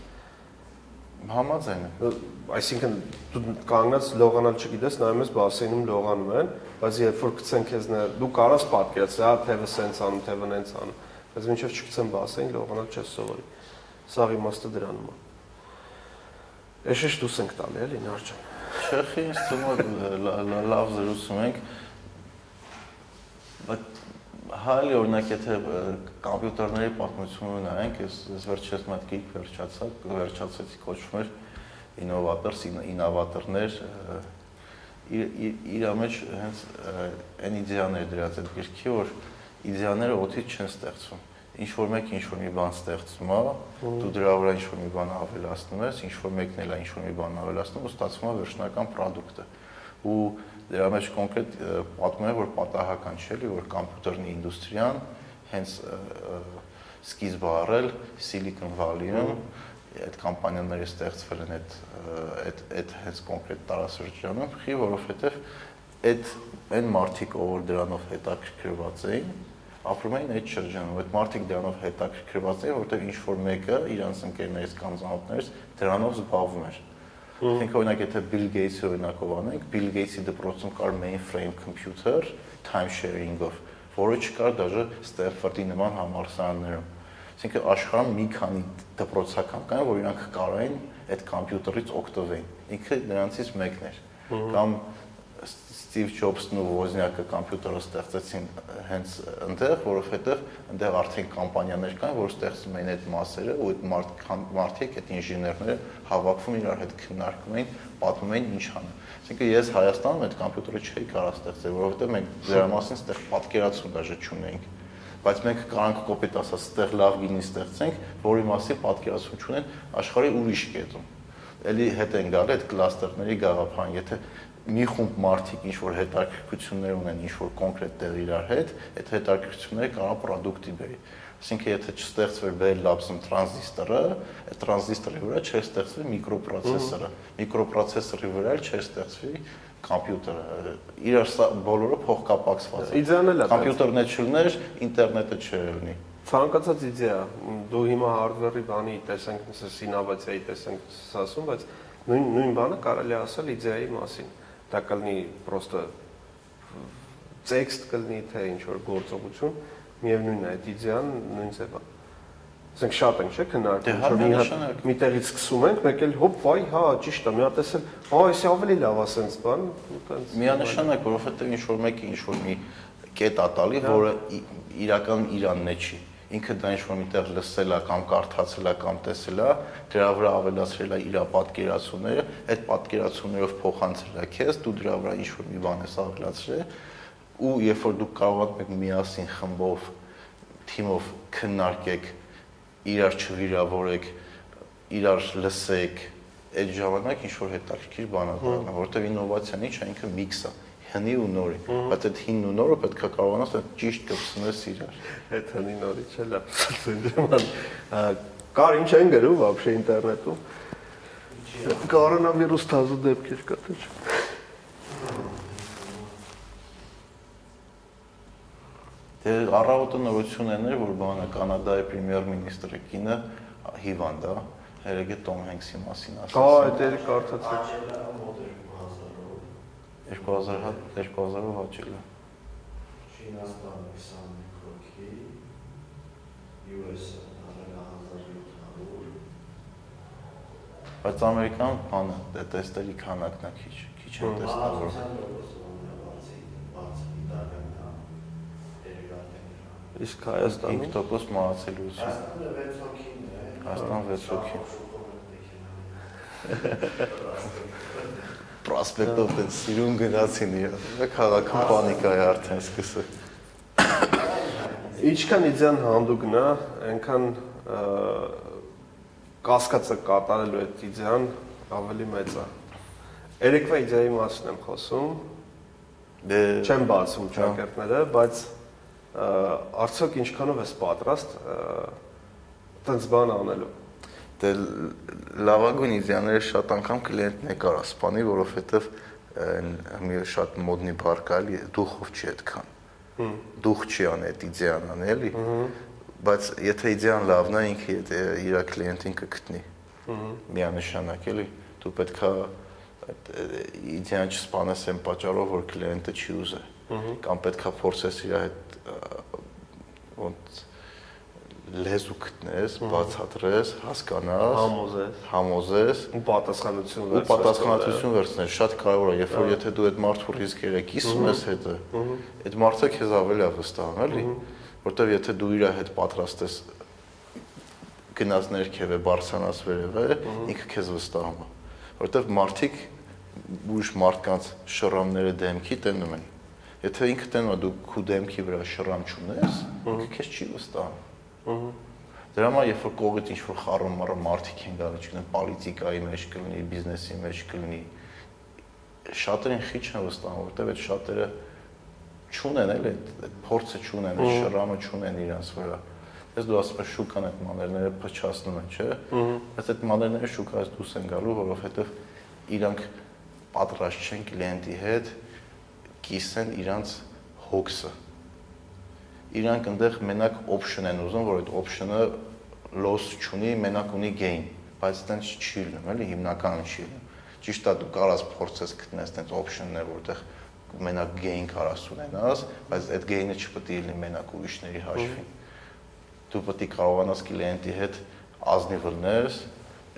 [SPEAKER 2] Համաձայն եմ։
[SPEAKER 3] Այսինքն դու կանգնած լողանալ չգիտես, նայում ես բասեյնում լողանում են, բայց երբ որ գցեն քեզ դու կարաս պատկերացնել, հա, թևը սենց անում, թևը նենց անում, բայց մինչև չգցեն բասեյն, լողանալ չես սովորի։ Սա իմաստը դրանում է։ Էշեշ դուս ենք տալի էլի նարճան։
[SPEAKER 2] Չեխի թվում է լավ զրուցում ենք, բայց հալի օրինակ եթե համբյուտերների պատմությունը նայենք, ես ես վերջերս գիրք վերջացա, վերջացեցի կոչվում էր ինովատորս, ինովատորներ իր մեջ հենց այն իդեաներ դրած այդ գրքի, որ իդեաները օդից չեն ստեղծվում ինչ որ մեկ ինչ որ մի բան ստեղծում է, դու դրա վրա ինչ որ մի բան ավելացնում ես, ինչ որ մեկն էլ է ինչ որ մի բան ավելացնում, ու ստացվում է վերջնական product-ը։ Ու Դրա մեջ կոնկրետ պատմում է, որ պատահական չէ, որ համբյուտերնի ինդուստրիան հենց սկիզբ առել Silicon Valley-ում այդ կամպանիաները ստեղծվել են այդ այդ այդ հենց կոնկրետ տարածաշրջանում, խի, որովհետև այդ այն մարդիկ, ով դրանով հետաքրքրված էին, ապրում էին այդ շրջանում։ Այդ մարդիկ դրանով հետաքրքրված էին, որովհետև ինչ որ մեկը իրանց ընկերներից կամ ծանոթներից դրանով զբաղվում էր։ Ինքը օրինակ եթե Bill Gates-ի օրինակով անենք, Bill Gates-ի դպրոցում կար mainframe computer time sharing-ով, որը չկար դաժե Stanford-ի նման համալսարաններում։ Այսինքն աշխարհում մի քանի դպրոցական կան, որ իրանք կարող են այդ համբյուտերից օգտվեն։ Ինքը նրանցից մեկն էր։ Կամ mm -hmm Steve Jobs-ն ու Wozniak-ը համբյուտերը ստեղծեցին հենց այնտեղ, որովհետև այնտեղ արդեն կամպանիաներ կան, որ ստեղծում էին այդ մասերը ու այդ մարդ մարդիկ, այդ ինժեներները հավաքվում իրար հետ քննարկում էին, պատմում էին ինչ անեն։ Այսինքն ես Հայաստանում այդ համբյուտերը չէի կարող ստեղծել, որովհետև մենք դրա մասին ստեղ պատկերացում դաժե չունեինք բայց մենք կարանք կոպիտ ասած ստեղ լավ գինի ստեղծենք, որի մասին պատկերացում չունեն աշխարհի ուրիշ կետում։ Էլի հետ են գալի այդ կլաստերների գաղափարին, եթե մի խումբ մարդիկ ինչ որ հետաքրքրություններ ունեն ինչ որ կոնկրետ տեղ իրար հետ, այդ հետաքրքրությունները կարող product-ի բերի։ Այսինքն եթե չստեղծվեր Bell Labs-ում տրանզիստորը, այդ տրանզիստորի վրա չէր ստեղծվի միկրոպրոցեսորը։ Միկրոպրոցեսորի վրա չէր ստեղծվի համբյուտերը։ Իրար սա բոլորը փոխկապակցված
[SPEAKER 3] է։ Իդեան էլ է։
[SPEAKER 2] Համբյուտերն է չլներ, ինտերնետը չլինի։
[SPEAKER 3] Ցանկացած իդեա, դու հիմա hardware-ի բանի տեսենք, ասես ինովացիայի տեսենք, ասում, բայց նույն նույն բանը կարելի ասել իդեայի մասին դա կլինի պրոստը տեքստ կլինի թե ինչ որ գործողություն, միևնույնն է այդ իդեան նույն ձևա։ ասենք շատ ենք, չէ՞,
[SPEAKER 2] Դե
[SPEAKER 3] քննարկում,
[SPEAKER 2] հա,
[SPEAKER 3] որ մի հատ
[SPEAKER 2] նշանակ։
[SPEAKER 3] մի տեղից սկսում ենք, մեկ էլ հոպ, վայ, հա, ճիշտ է, մի հատ էսել, հա, էսի ավելի լավ է սենց բան, ու տենց։
[SPEAKER 2] Միանշանակ, որովհետև ինչ որ մեկը ինչ որ մի կետ ատալի, որը ի- իրական իրանն է չի։ Ինքը դա ինչ որ միտեղ լսել է կամ կարդացել է կամ տեսել է, դրա վրա ավելացրել է իր պատկերացումները, այդ պատկերացումներով փոխանցել է քեզ, դու դրա վրա ինչ որ մի բան ես ավելացրել ու երբ որ դուք կարող եք միասին խմբով թիմով քննարկեք, իրար չվիրավորեք, իրար լսեք, այդ ժամանակ ինչ որ հետաքրքիր բան է դառնա, որովհետև ինովացիան ի՞նչ է, ինքը միքս է հնի ու նորի, բայց այդ հինն ու նորը պետք է կարողանաս այդ ճիշտ կպցնես իրար։
[SPEAKER 3] Այդ հնի նորից չէ լավ։ Սենջման։ Կար ինչ են գրում вообще ինտերնետում։ Կորոնավիրուս թազու դեպքեր կա թե չէ։
[SPEAKER 2] Դե առավոտը նորությունն էր, որ բանը Կանադայի պրեմիեր մինիստրը կինը հիվանդ է, երեգե Տոմ Հենքսի մասին
[SPEAKER 3] Կա
[SPEAKER 2] ասաց։
[SPEAKER 3] այդ էլ կարծացի։
[SPEAKER 2] 2000 հատ 2000-ով հաճել է։
[SPEAKER 1] Չինաստան 21 հոգի, US-ը 1700,
[SPEAKER 2] Բայց Ամերիկան բանը դե տեստերի քանակն է քիչ, քիչ են տեստավոր։
[SPEAKER 3] Իսկ Հայաստանում
[SPEAKER 2] 5% մահացելիություն։
[SPEAKER 1] Հայաստանը 6 հոգին է։
[SPEAKER 2] Հայաստան 6 հոգի։ Պրոսպեկտով դեն սիրուն գնացին իրար։ Քաղաքում պանիկա է արդեն սկսել։
[SPEAKER 3] ինչքան իդեան հանդուգն է, այնքան կասկածը կատարելու այդ իդեան ավելի մեծ է։ Երեկվա իդեայի մասին եմ խոսում,
[SPEAKER 2] Դե
[SPEAKER 3] չեմ բացում ճակերտները, բայց արդյոք ինչքանով ես պատրաստ տենց բան անելու։
[SPEAKER 2] Դե լավագույն իդեաները շատ անգամ կլիենտն է կարա սպանի, որովհետև մի շատ մոդնի բարգ է, էլի, դուխով չի այդքան։ Դուխ չի անի այդ իդեան անի, էլի։ Բայց եթե իդեան լավն է, ինքը եթե իր կլիենտին կգտնի։ Միանշանակ էլի, դու պետքա այդ իդեան չսպանես այն պատճառով, որ կլիենտը չի ուզե։ Կամ պետքա փորձես իր հետ ոնց լեզու գտնես, բացատրես, հասկանաս,
[SPEAKER 3] Համոզես
[SPEAKER 2] համոզես
[SPEAKER 3] ու պատասխանություն
[SPEAKER 2] ու պատասխանատվություն վերցնել շատ կարևոր է, երբ որ եթե դու այդ մարդու ռիսկերը կիսում ես հետը, այդ մարդը քեզ ավելի է վստահում, էլի, որտեվ եթե դու իր հետ պատրաստ ես գնաց ներքև է, բարձրանաս վերև է, ինքը քեզ վստահում է, որտեվ մարդիկ ուրիշ մարդկանց շռամները դեմքի տենում են։ Եթե ինքը տենում է դու քու դեմքի վրա շռամ չունես, ինքը քեզ չի վստահում։ Դրա համար երբ որ կողից ինչ որ խառում մառը մարդիկ են գալու, չգիտեմ, պոլիտիկայի մեջ կլինի, բիզնեսի մեջ կլինի, շատերին խիչ են վստահում, որտեվ այդ շատերը չունեն էլ այդ փորձը չունեն, այդ շռամը չունեն իրանց վրա։ Ես դու ասում ես շուկան այդ մաներները փչացնում են, չէ՞։ Բայց այդ մաներները շուկայից դուրս են գալու, որովհետև իրանք պատրաստ չեն կլիենտի հետ կիսեն իրանց հոգսը իրանք այնտեղ մենակ option են ուզում, որ այդ option-ը loss չունի, մենակ ունի gain, բայց այտենց չի լինում, էլի հիմնականը չի լինում։ Ճիշտ է, դու կարաս փորձես գտնես այտենց option-ներ, որտեղ մենակ gain կարաս ունենաս, բայց այդ gain-ը չպետք է լինի մենակ ուրիշների հաշվին։ Դու պետք է կարողանաս կլիենտի հետ ազնիվ լինես,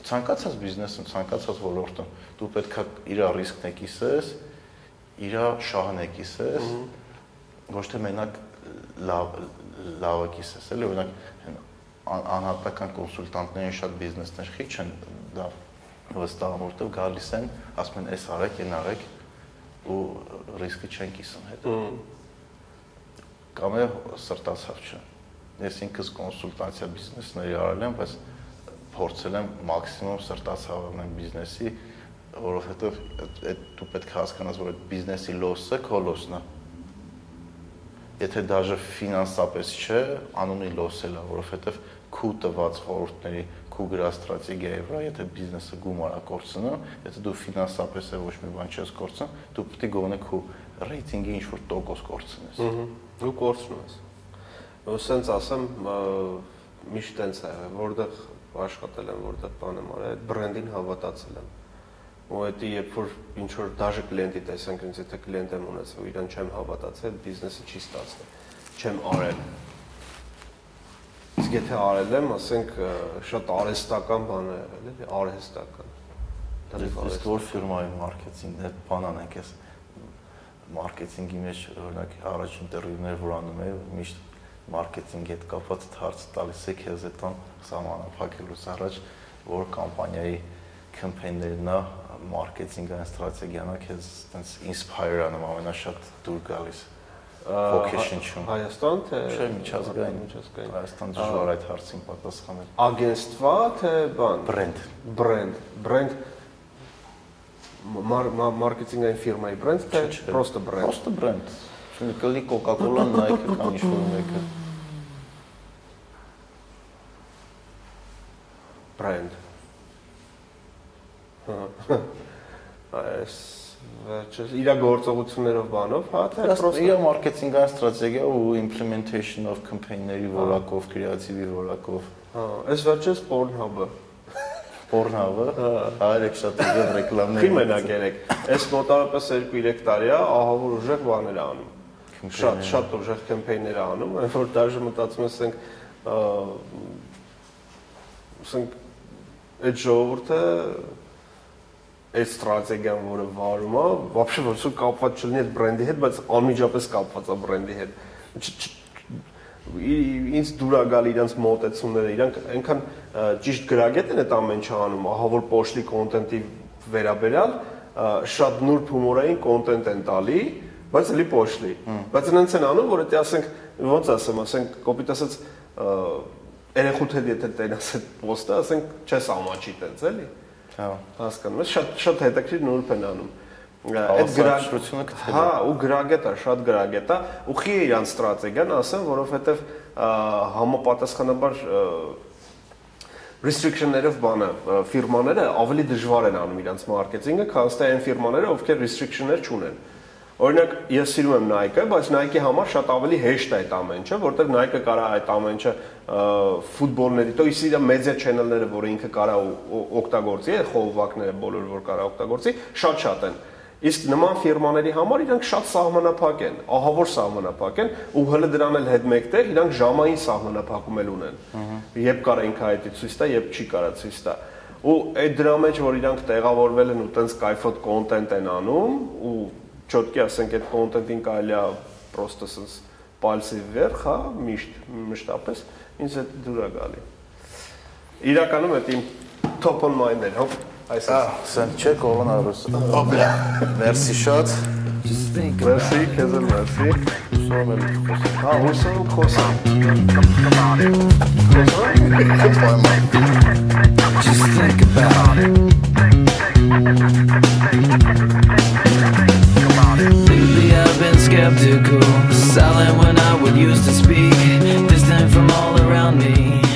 [SPEAKER 2] ցանկացած բիզնեսում, ցանկացած ոլորտում դու պետքա իր ռիսկն է կիսես, իր շահն է կիսես, ոչ թե մենակ լավ լավը կիսես, էլի օրինակ անհատական կոնսուլտանտներին շատ բիզնեսներ խիչ են դա վստահում, որտեղ գալիս են, ասում են, «Էս արեք, այն արեք» ու ռիսկը չեն կիսում հետո։ Կամ է սրտացավ չէ։ Ես ինքս կոնսուլտացիա բիզնեսների արել եմ, բայց փորձել եմ մաքսիմում սրտացավ անեմ բիզնեսի, որովհետև դու պետք է հասկանաս, որ այդ բիզնեսի loss-ը քո loss-ն է։ Եթե դաժե ֆինանսապես չէ, անունի loss-ել է, որովհետև քու տված խորհուրդների, քու գրած ստրատեգիայի վրա, եթե բիզնեսը գումար է կորցնում, եթե դու ֆինանսապես է ոչ մի բան չես կորցնում, դու պետք է գոնե քու ռեյտինգի ինչ որ տոկոս կորցնես։
[SPEAKER 3] Ու կորցնում ես։ Ու սենց ասեմ, միշտ տենց է, որտեղ աշխատել եմ, որտեղ բան եմ արել, այդ բրենդին հավատացել եմ։ Ու դա երբ որ ինչ որ դաժե կլիենտի տեսանք, ինձ եթե կլիենտ եմ ունեցել, իրան չեմ հավատացել, բիզնեսը չի ստացվել։ Չեմ արել։ Իսկ եթե արել եմ, ասենք շատ արհեստական բան է եղել, էլի, արհեստական։
[SPEAKER 2] Իսկ որ ֆիրմայի մարքեթինգն է, բան անենք ես մարքեթինգի մեջ օրինակ առաջին ինտերվյուներ որ անում եմ, միշտ մարքեթինգի հետ կապված հարց տալիս է քեզ այդան սահմանափակելուց առաջ, որ կամպանիայի կամպեյններն է մարքեթինգային ստրատեգիան է քեզ այտենց ինսպայր անում ամենաշատ դուր գալիս vocation-ում։
[SPEAKER 3] Հայաստան թե
[SPEAKER 2] Չէ, միջազգային,
[SPEAKER 3] միջազգային։
[SPEAKER 2] Հայաստան դժվար այդ հարցին պատասխանել։
[SPEAKER 3] Ագենստվա թե բան։
[SPEAKER 2] Բրենդ։
[SPEAKER 3] Բրենդ, բրենդ մարքեթինգային ֆիրմայի բրենդ թե պրոստը բրենդ։
[SPEAKER 2] Պրոստը բրենդ։ Շունի կլի Coca-Cola, Nike կամ ինչ-որ մեկը։
[SPEAKER 3] Բրենդ։ Այս վերջը իր գործողություններով բանով, հա, թե
[SPEAKER 2] Պրոստը իր մարքեթինգային ստրատեգիա ու implementation of campaign-ների որակով, կրեատիվի որակով։
[SPEAKER 3] Հա, այս վերջերս Pornhub-ը։
[SPEAKER 2] Pornhub-ը, հա, երեք շատ ուժեղ ռեկլամներ։
[SPEAKER 3] Քի մենակ երեք։ Այս մոտավորապես 2-3 տարի է, ահավոր ուժեղ բաներ անում։ Շատ շատ ուժեղ կեմպեյներ անում, այնց որ դաժե մտածում ես ասենք ասենք այդ ժողովուրդը այդ ստրատեգիան, որը վարում է, вообще ոչ ոք կապված չլինի այդ բրենդի հետ, բայց անմիջապես կապված է բրենդի հետ ինձ դուր է գալ իրանց մոտեցումները, իրանք այնքան ճիշտ գրագետ են այդ ամեն ինչը անում, ահա որ պոշտի կոնտենտի վերաբերյալ շատ նուրբ հումորային կոնտենտ են տալի, բայց էլի պոշտի։ Բայց նրանց են անում, որ դա ասենք ոնց ասեմ, ասենք կոպիտ ասած երեխուդ հետ եթե տենաս այդ պոստը, ասենք չես ամաչի տենց էլի։
[SPEAKER 2] Հա։
[SPEAKER 3] Հասկանում ես, շատ շատ հետաքրքիր նուրբ են անում
[SPEAKER 2] այդ գրագրությունը գտել։
[SPEAKER 3] Հա, ու գրագետ է, շատ գրագետ է, ու խի է իրանց ստրատեգիան, ասեմ, որովհետև համապատասխանաբար restriction-ներով բանը ֆիրմաները ավելի դժվար են անում իրանց մարքեթինգը, քան թե այն ֆիրմաները, ովքեր restriction-ներ չունեն։ Օրինակ, ես սիրում եմ Nike-ը, բայց Nike-ի համար շատ ավելի հեշտ է այդ ամեն ինչը, որտեղ Nike-ը կարա այդ ամեն ինչը ֆուտբոլների, то есть իր մեդիա channel-ները, որը ինքը կարա օգտագործի, խողովակները բոլորը որ կարա օգտագործի, շատ-շատ են։ Իսկ նման ֆիրմաների համար իրանք շատ սահմանափակ են, ահավոր սահմանափակ են ու հələ դրան էլ հետ մեկտեղ իրանք ժամային սահմանափակում էլ ունեն։ Երբ կարա ինքը այդ ցույց տա, երբ չի կարա ցույց տա։ Ու այդ դրա մեջ որ իրանք տեղավորվել են ու տենց կայֆոտ կոնտենտ են անում ու չոտկի ասենք այդ կոնտենտին կարելի է պրոստը sense պալսի վեր, հա, միշտ մշտապես ինձ այդ դուր է գալի։ Իրականում այդ իմ top on mind-ներ, հա
[SPEAKER 2] Այսինքն, սենց չէ կողոնարուս։ Օբլա։ Մերսի շատ։
[SPEAKER 3] Մերսի, քեզ էլ մերսի։
[SPEAKER 2] Ուսում եմ խոսեմ։
[SPEAKER 3] Հա, ուսում խոսամ։
[SPEAKER 2] Խոսամ։
[SPEAKER 4] Just think about it. Lately I've been skeptical, silent when I would used to speak, distant from all around me.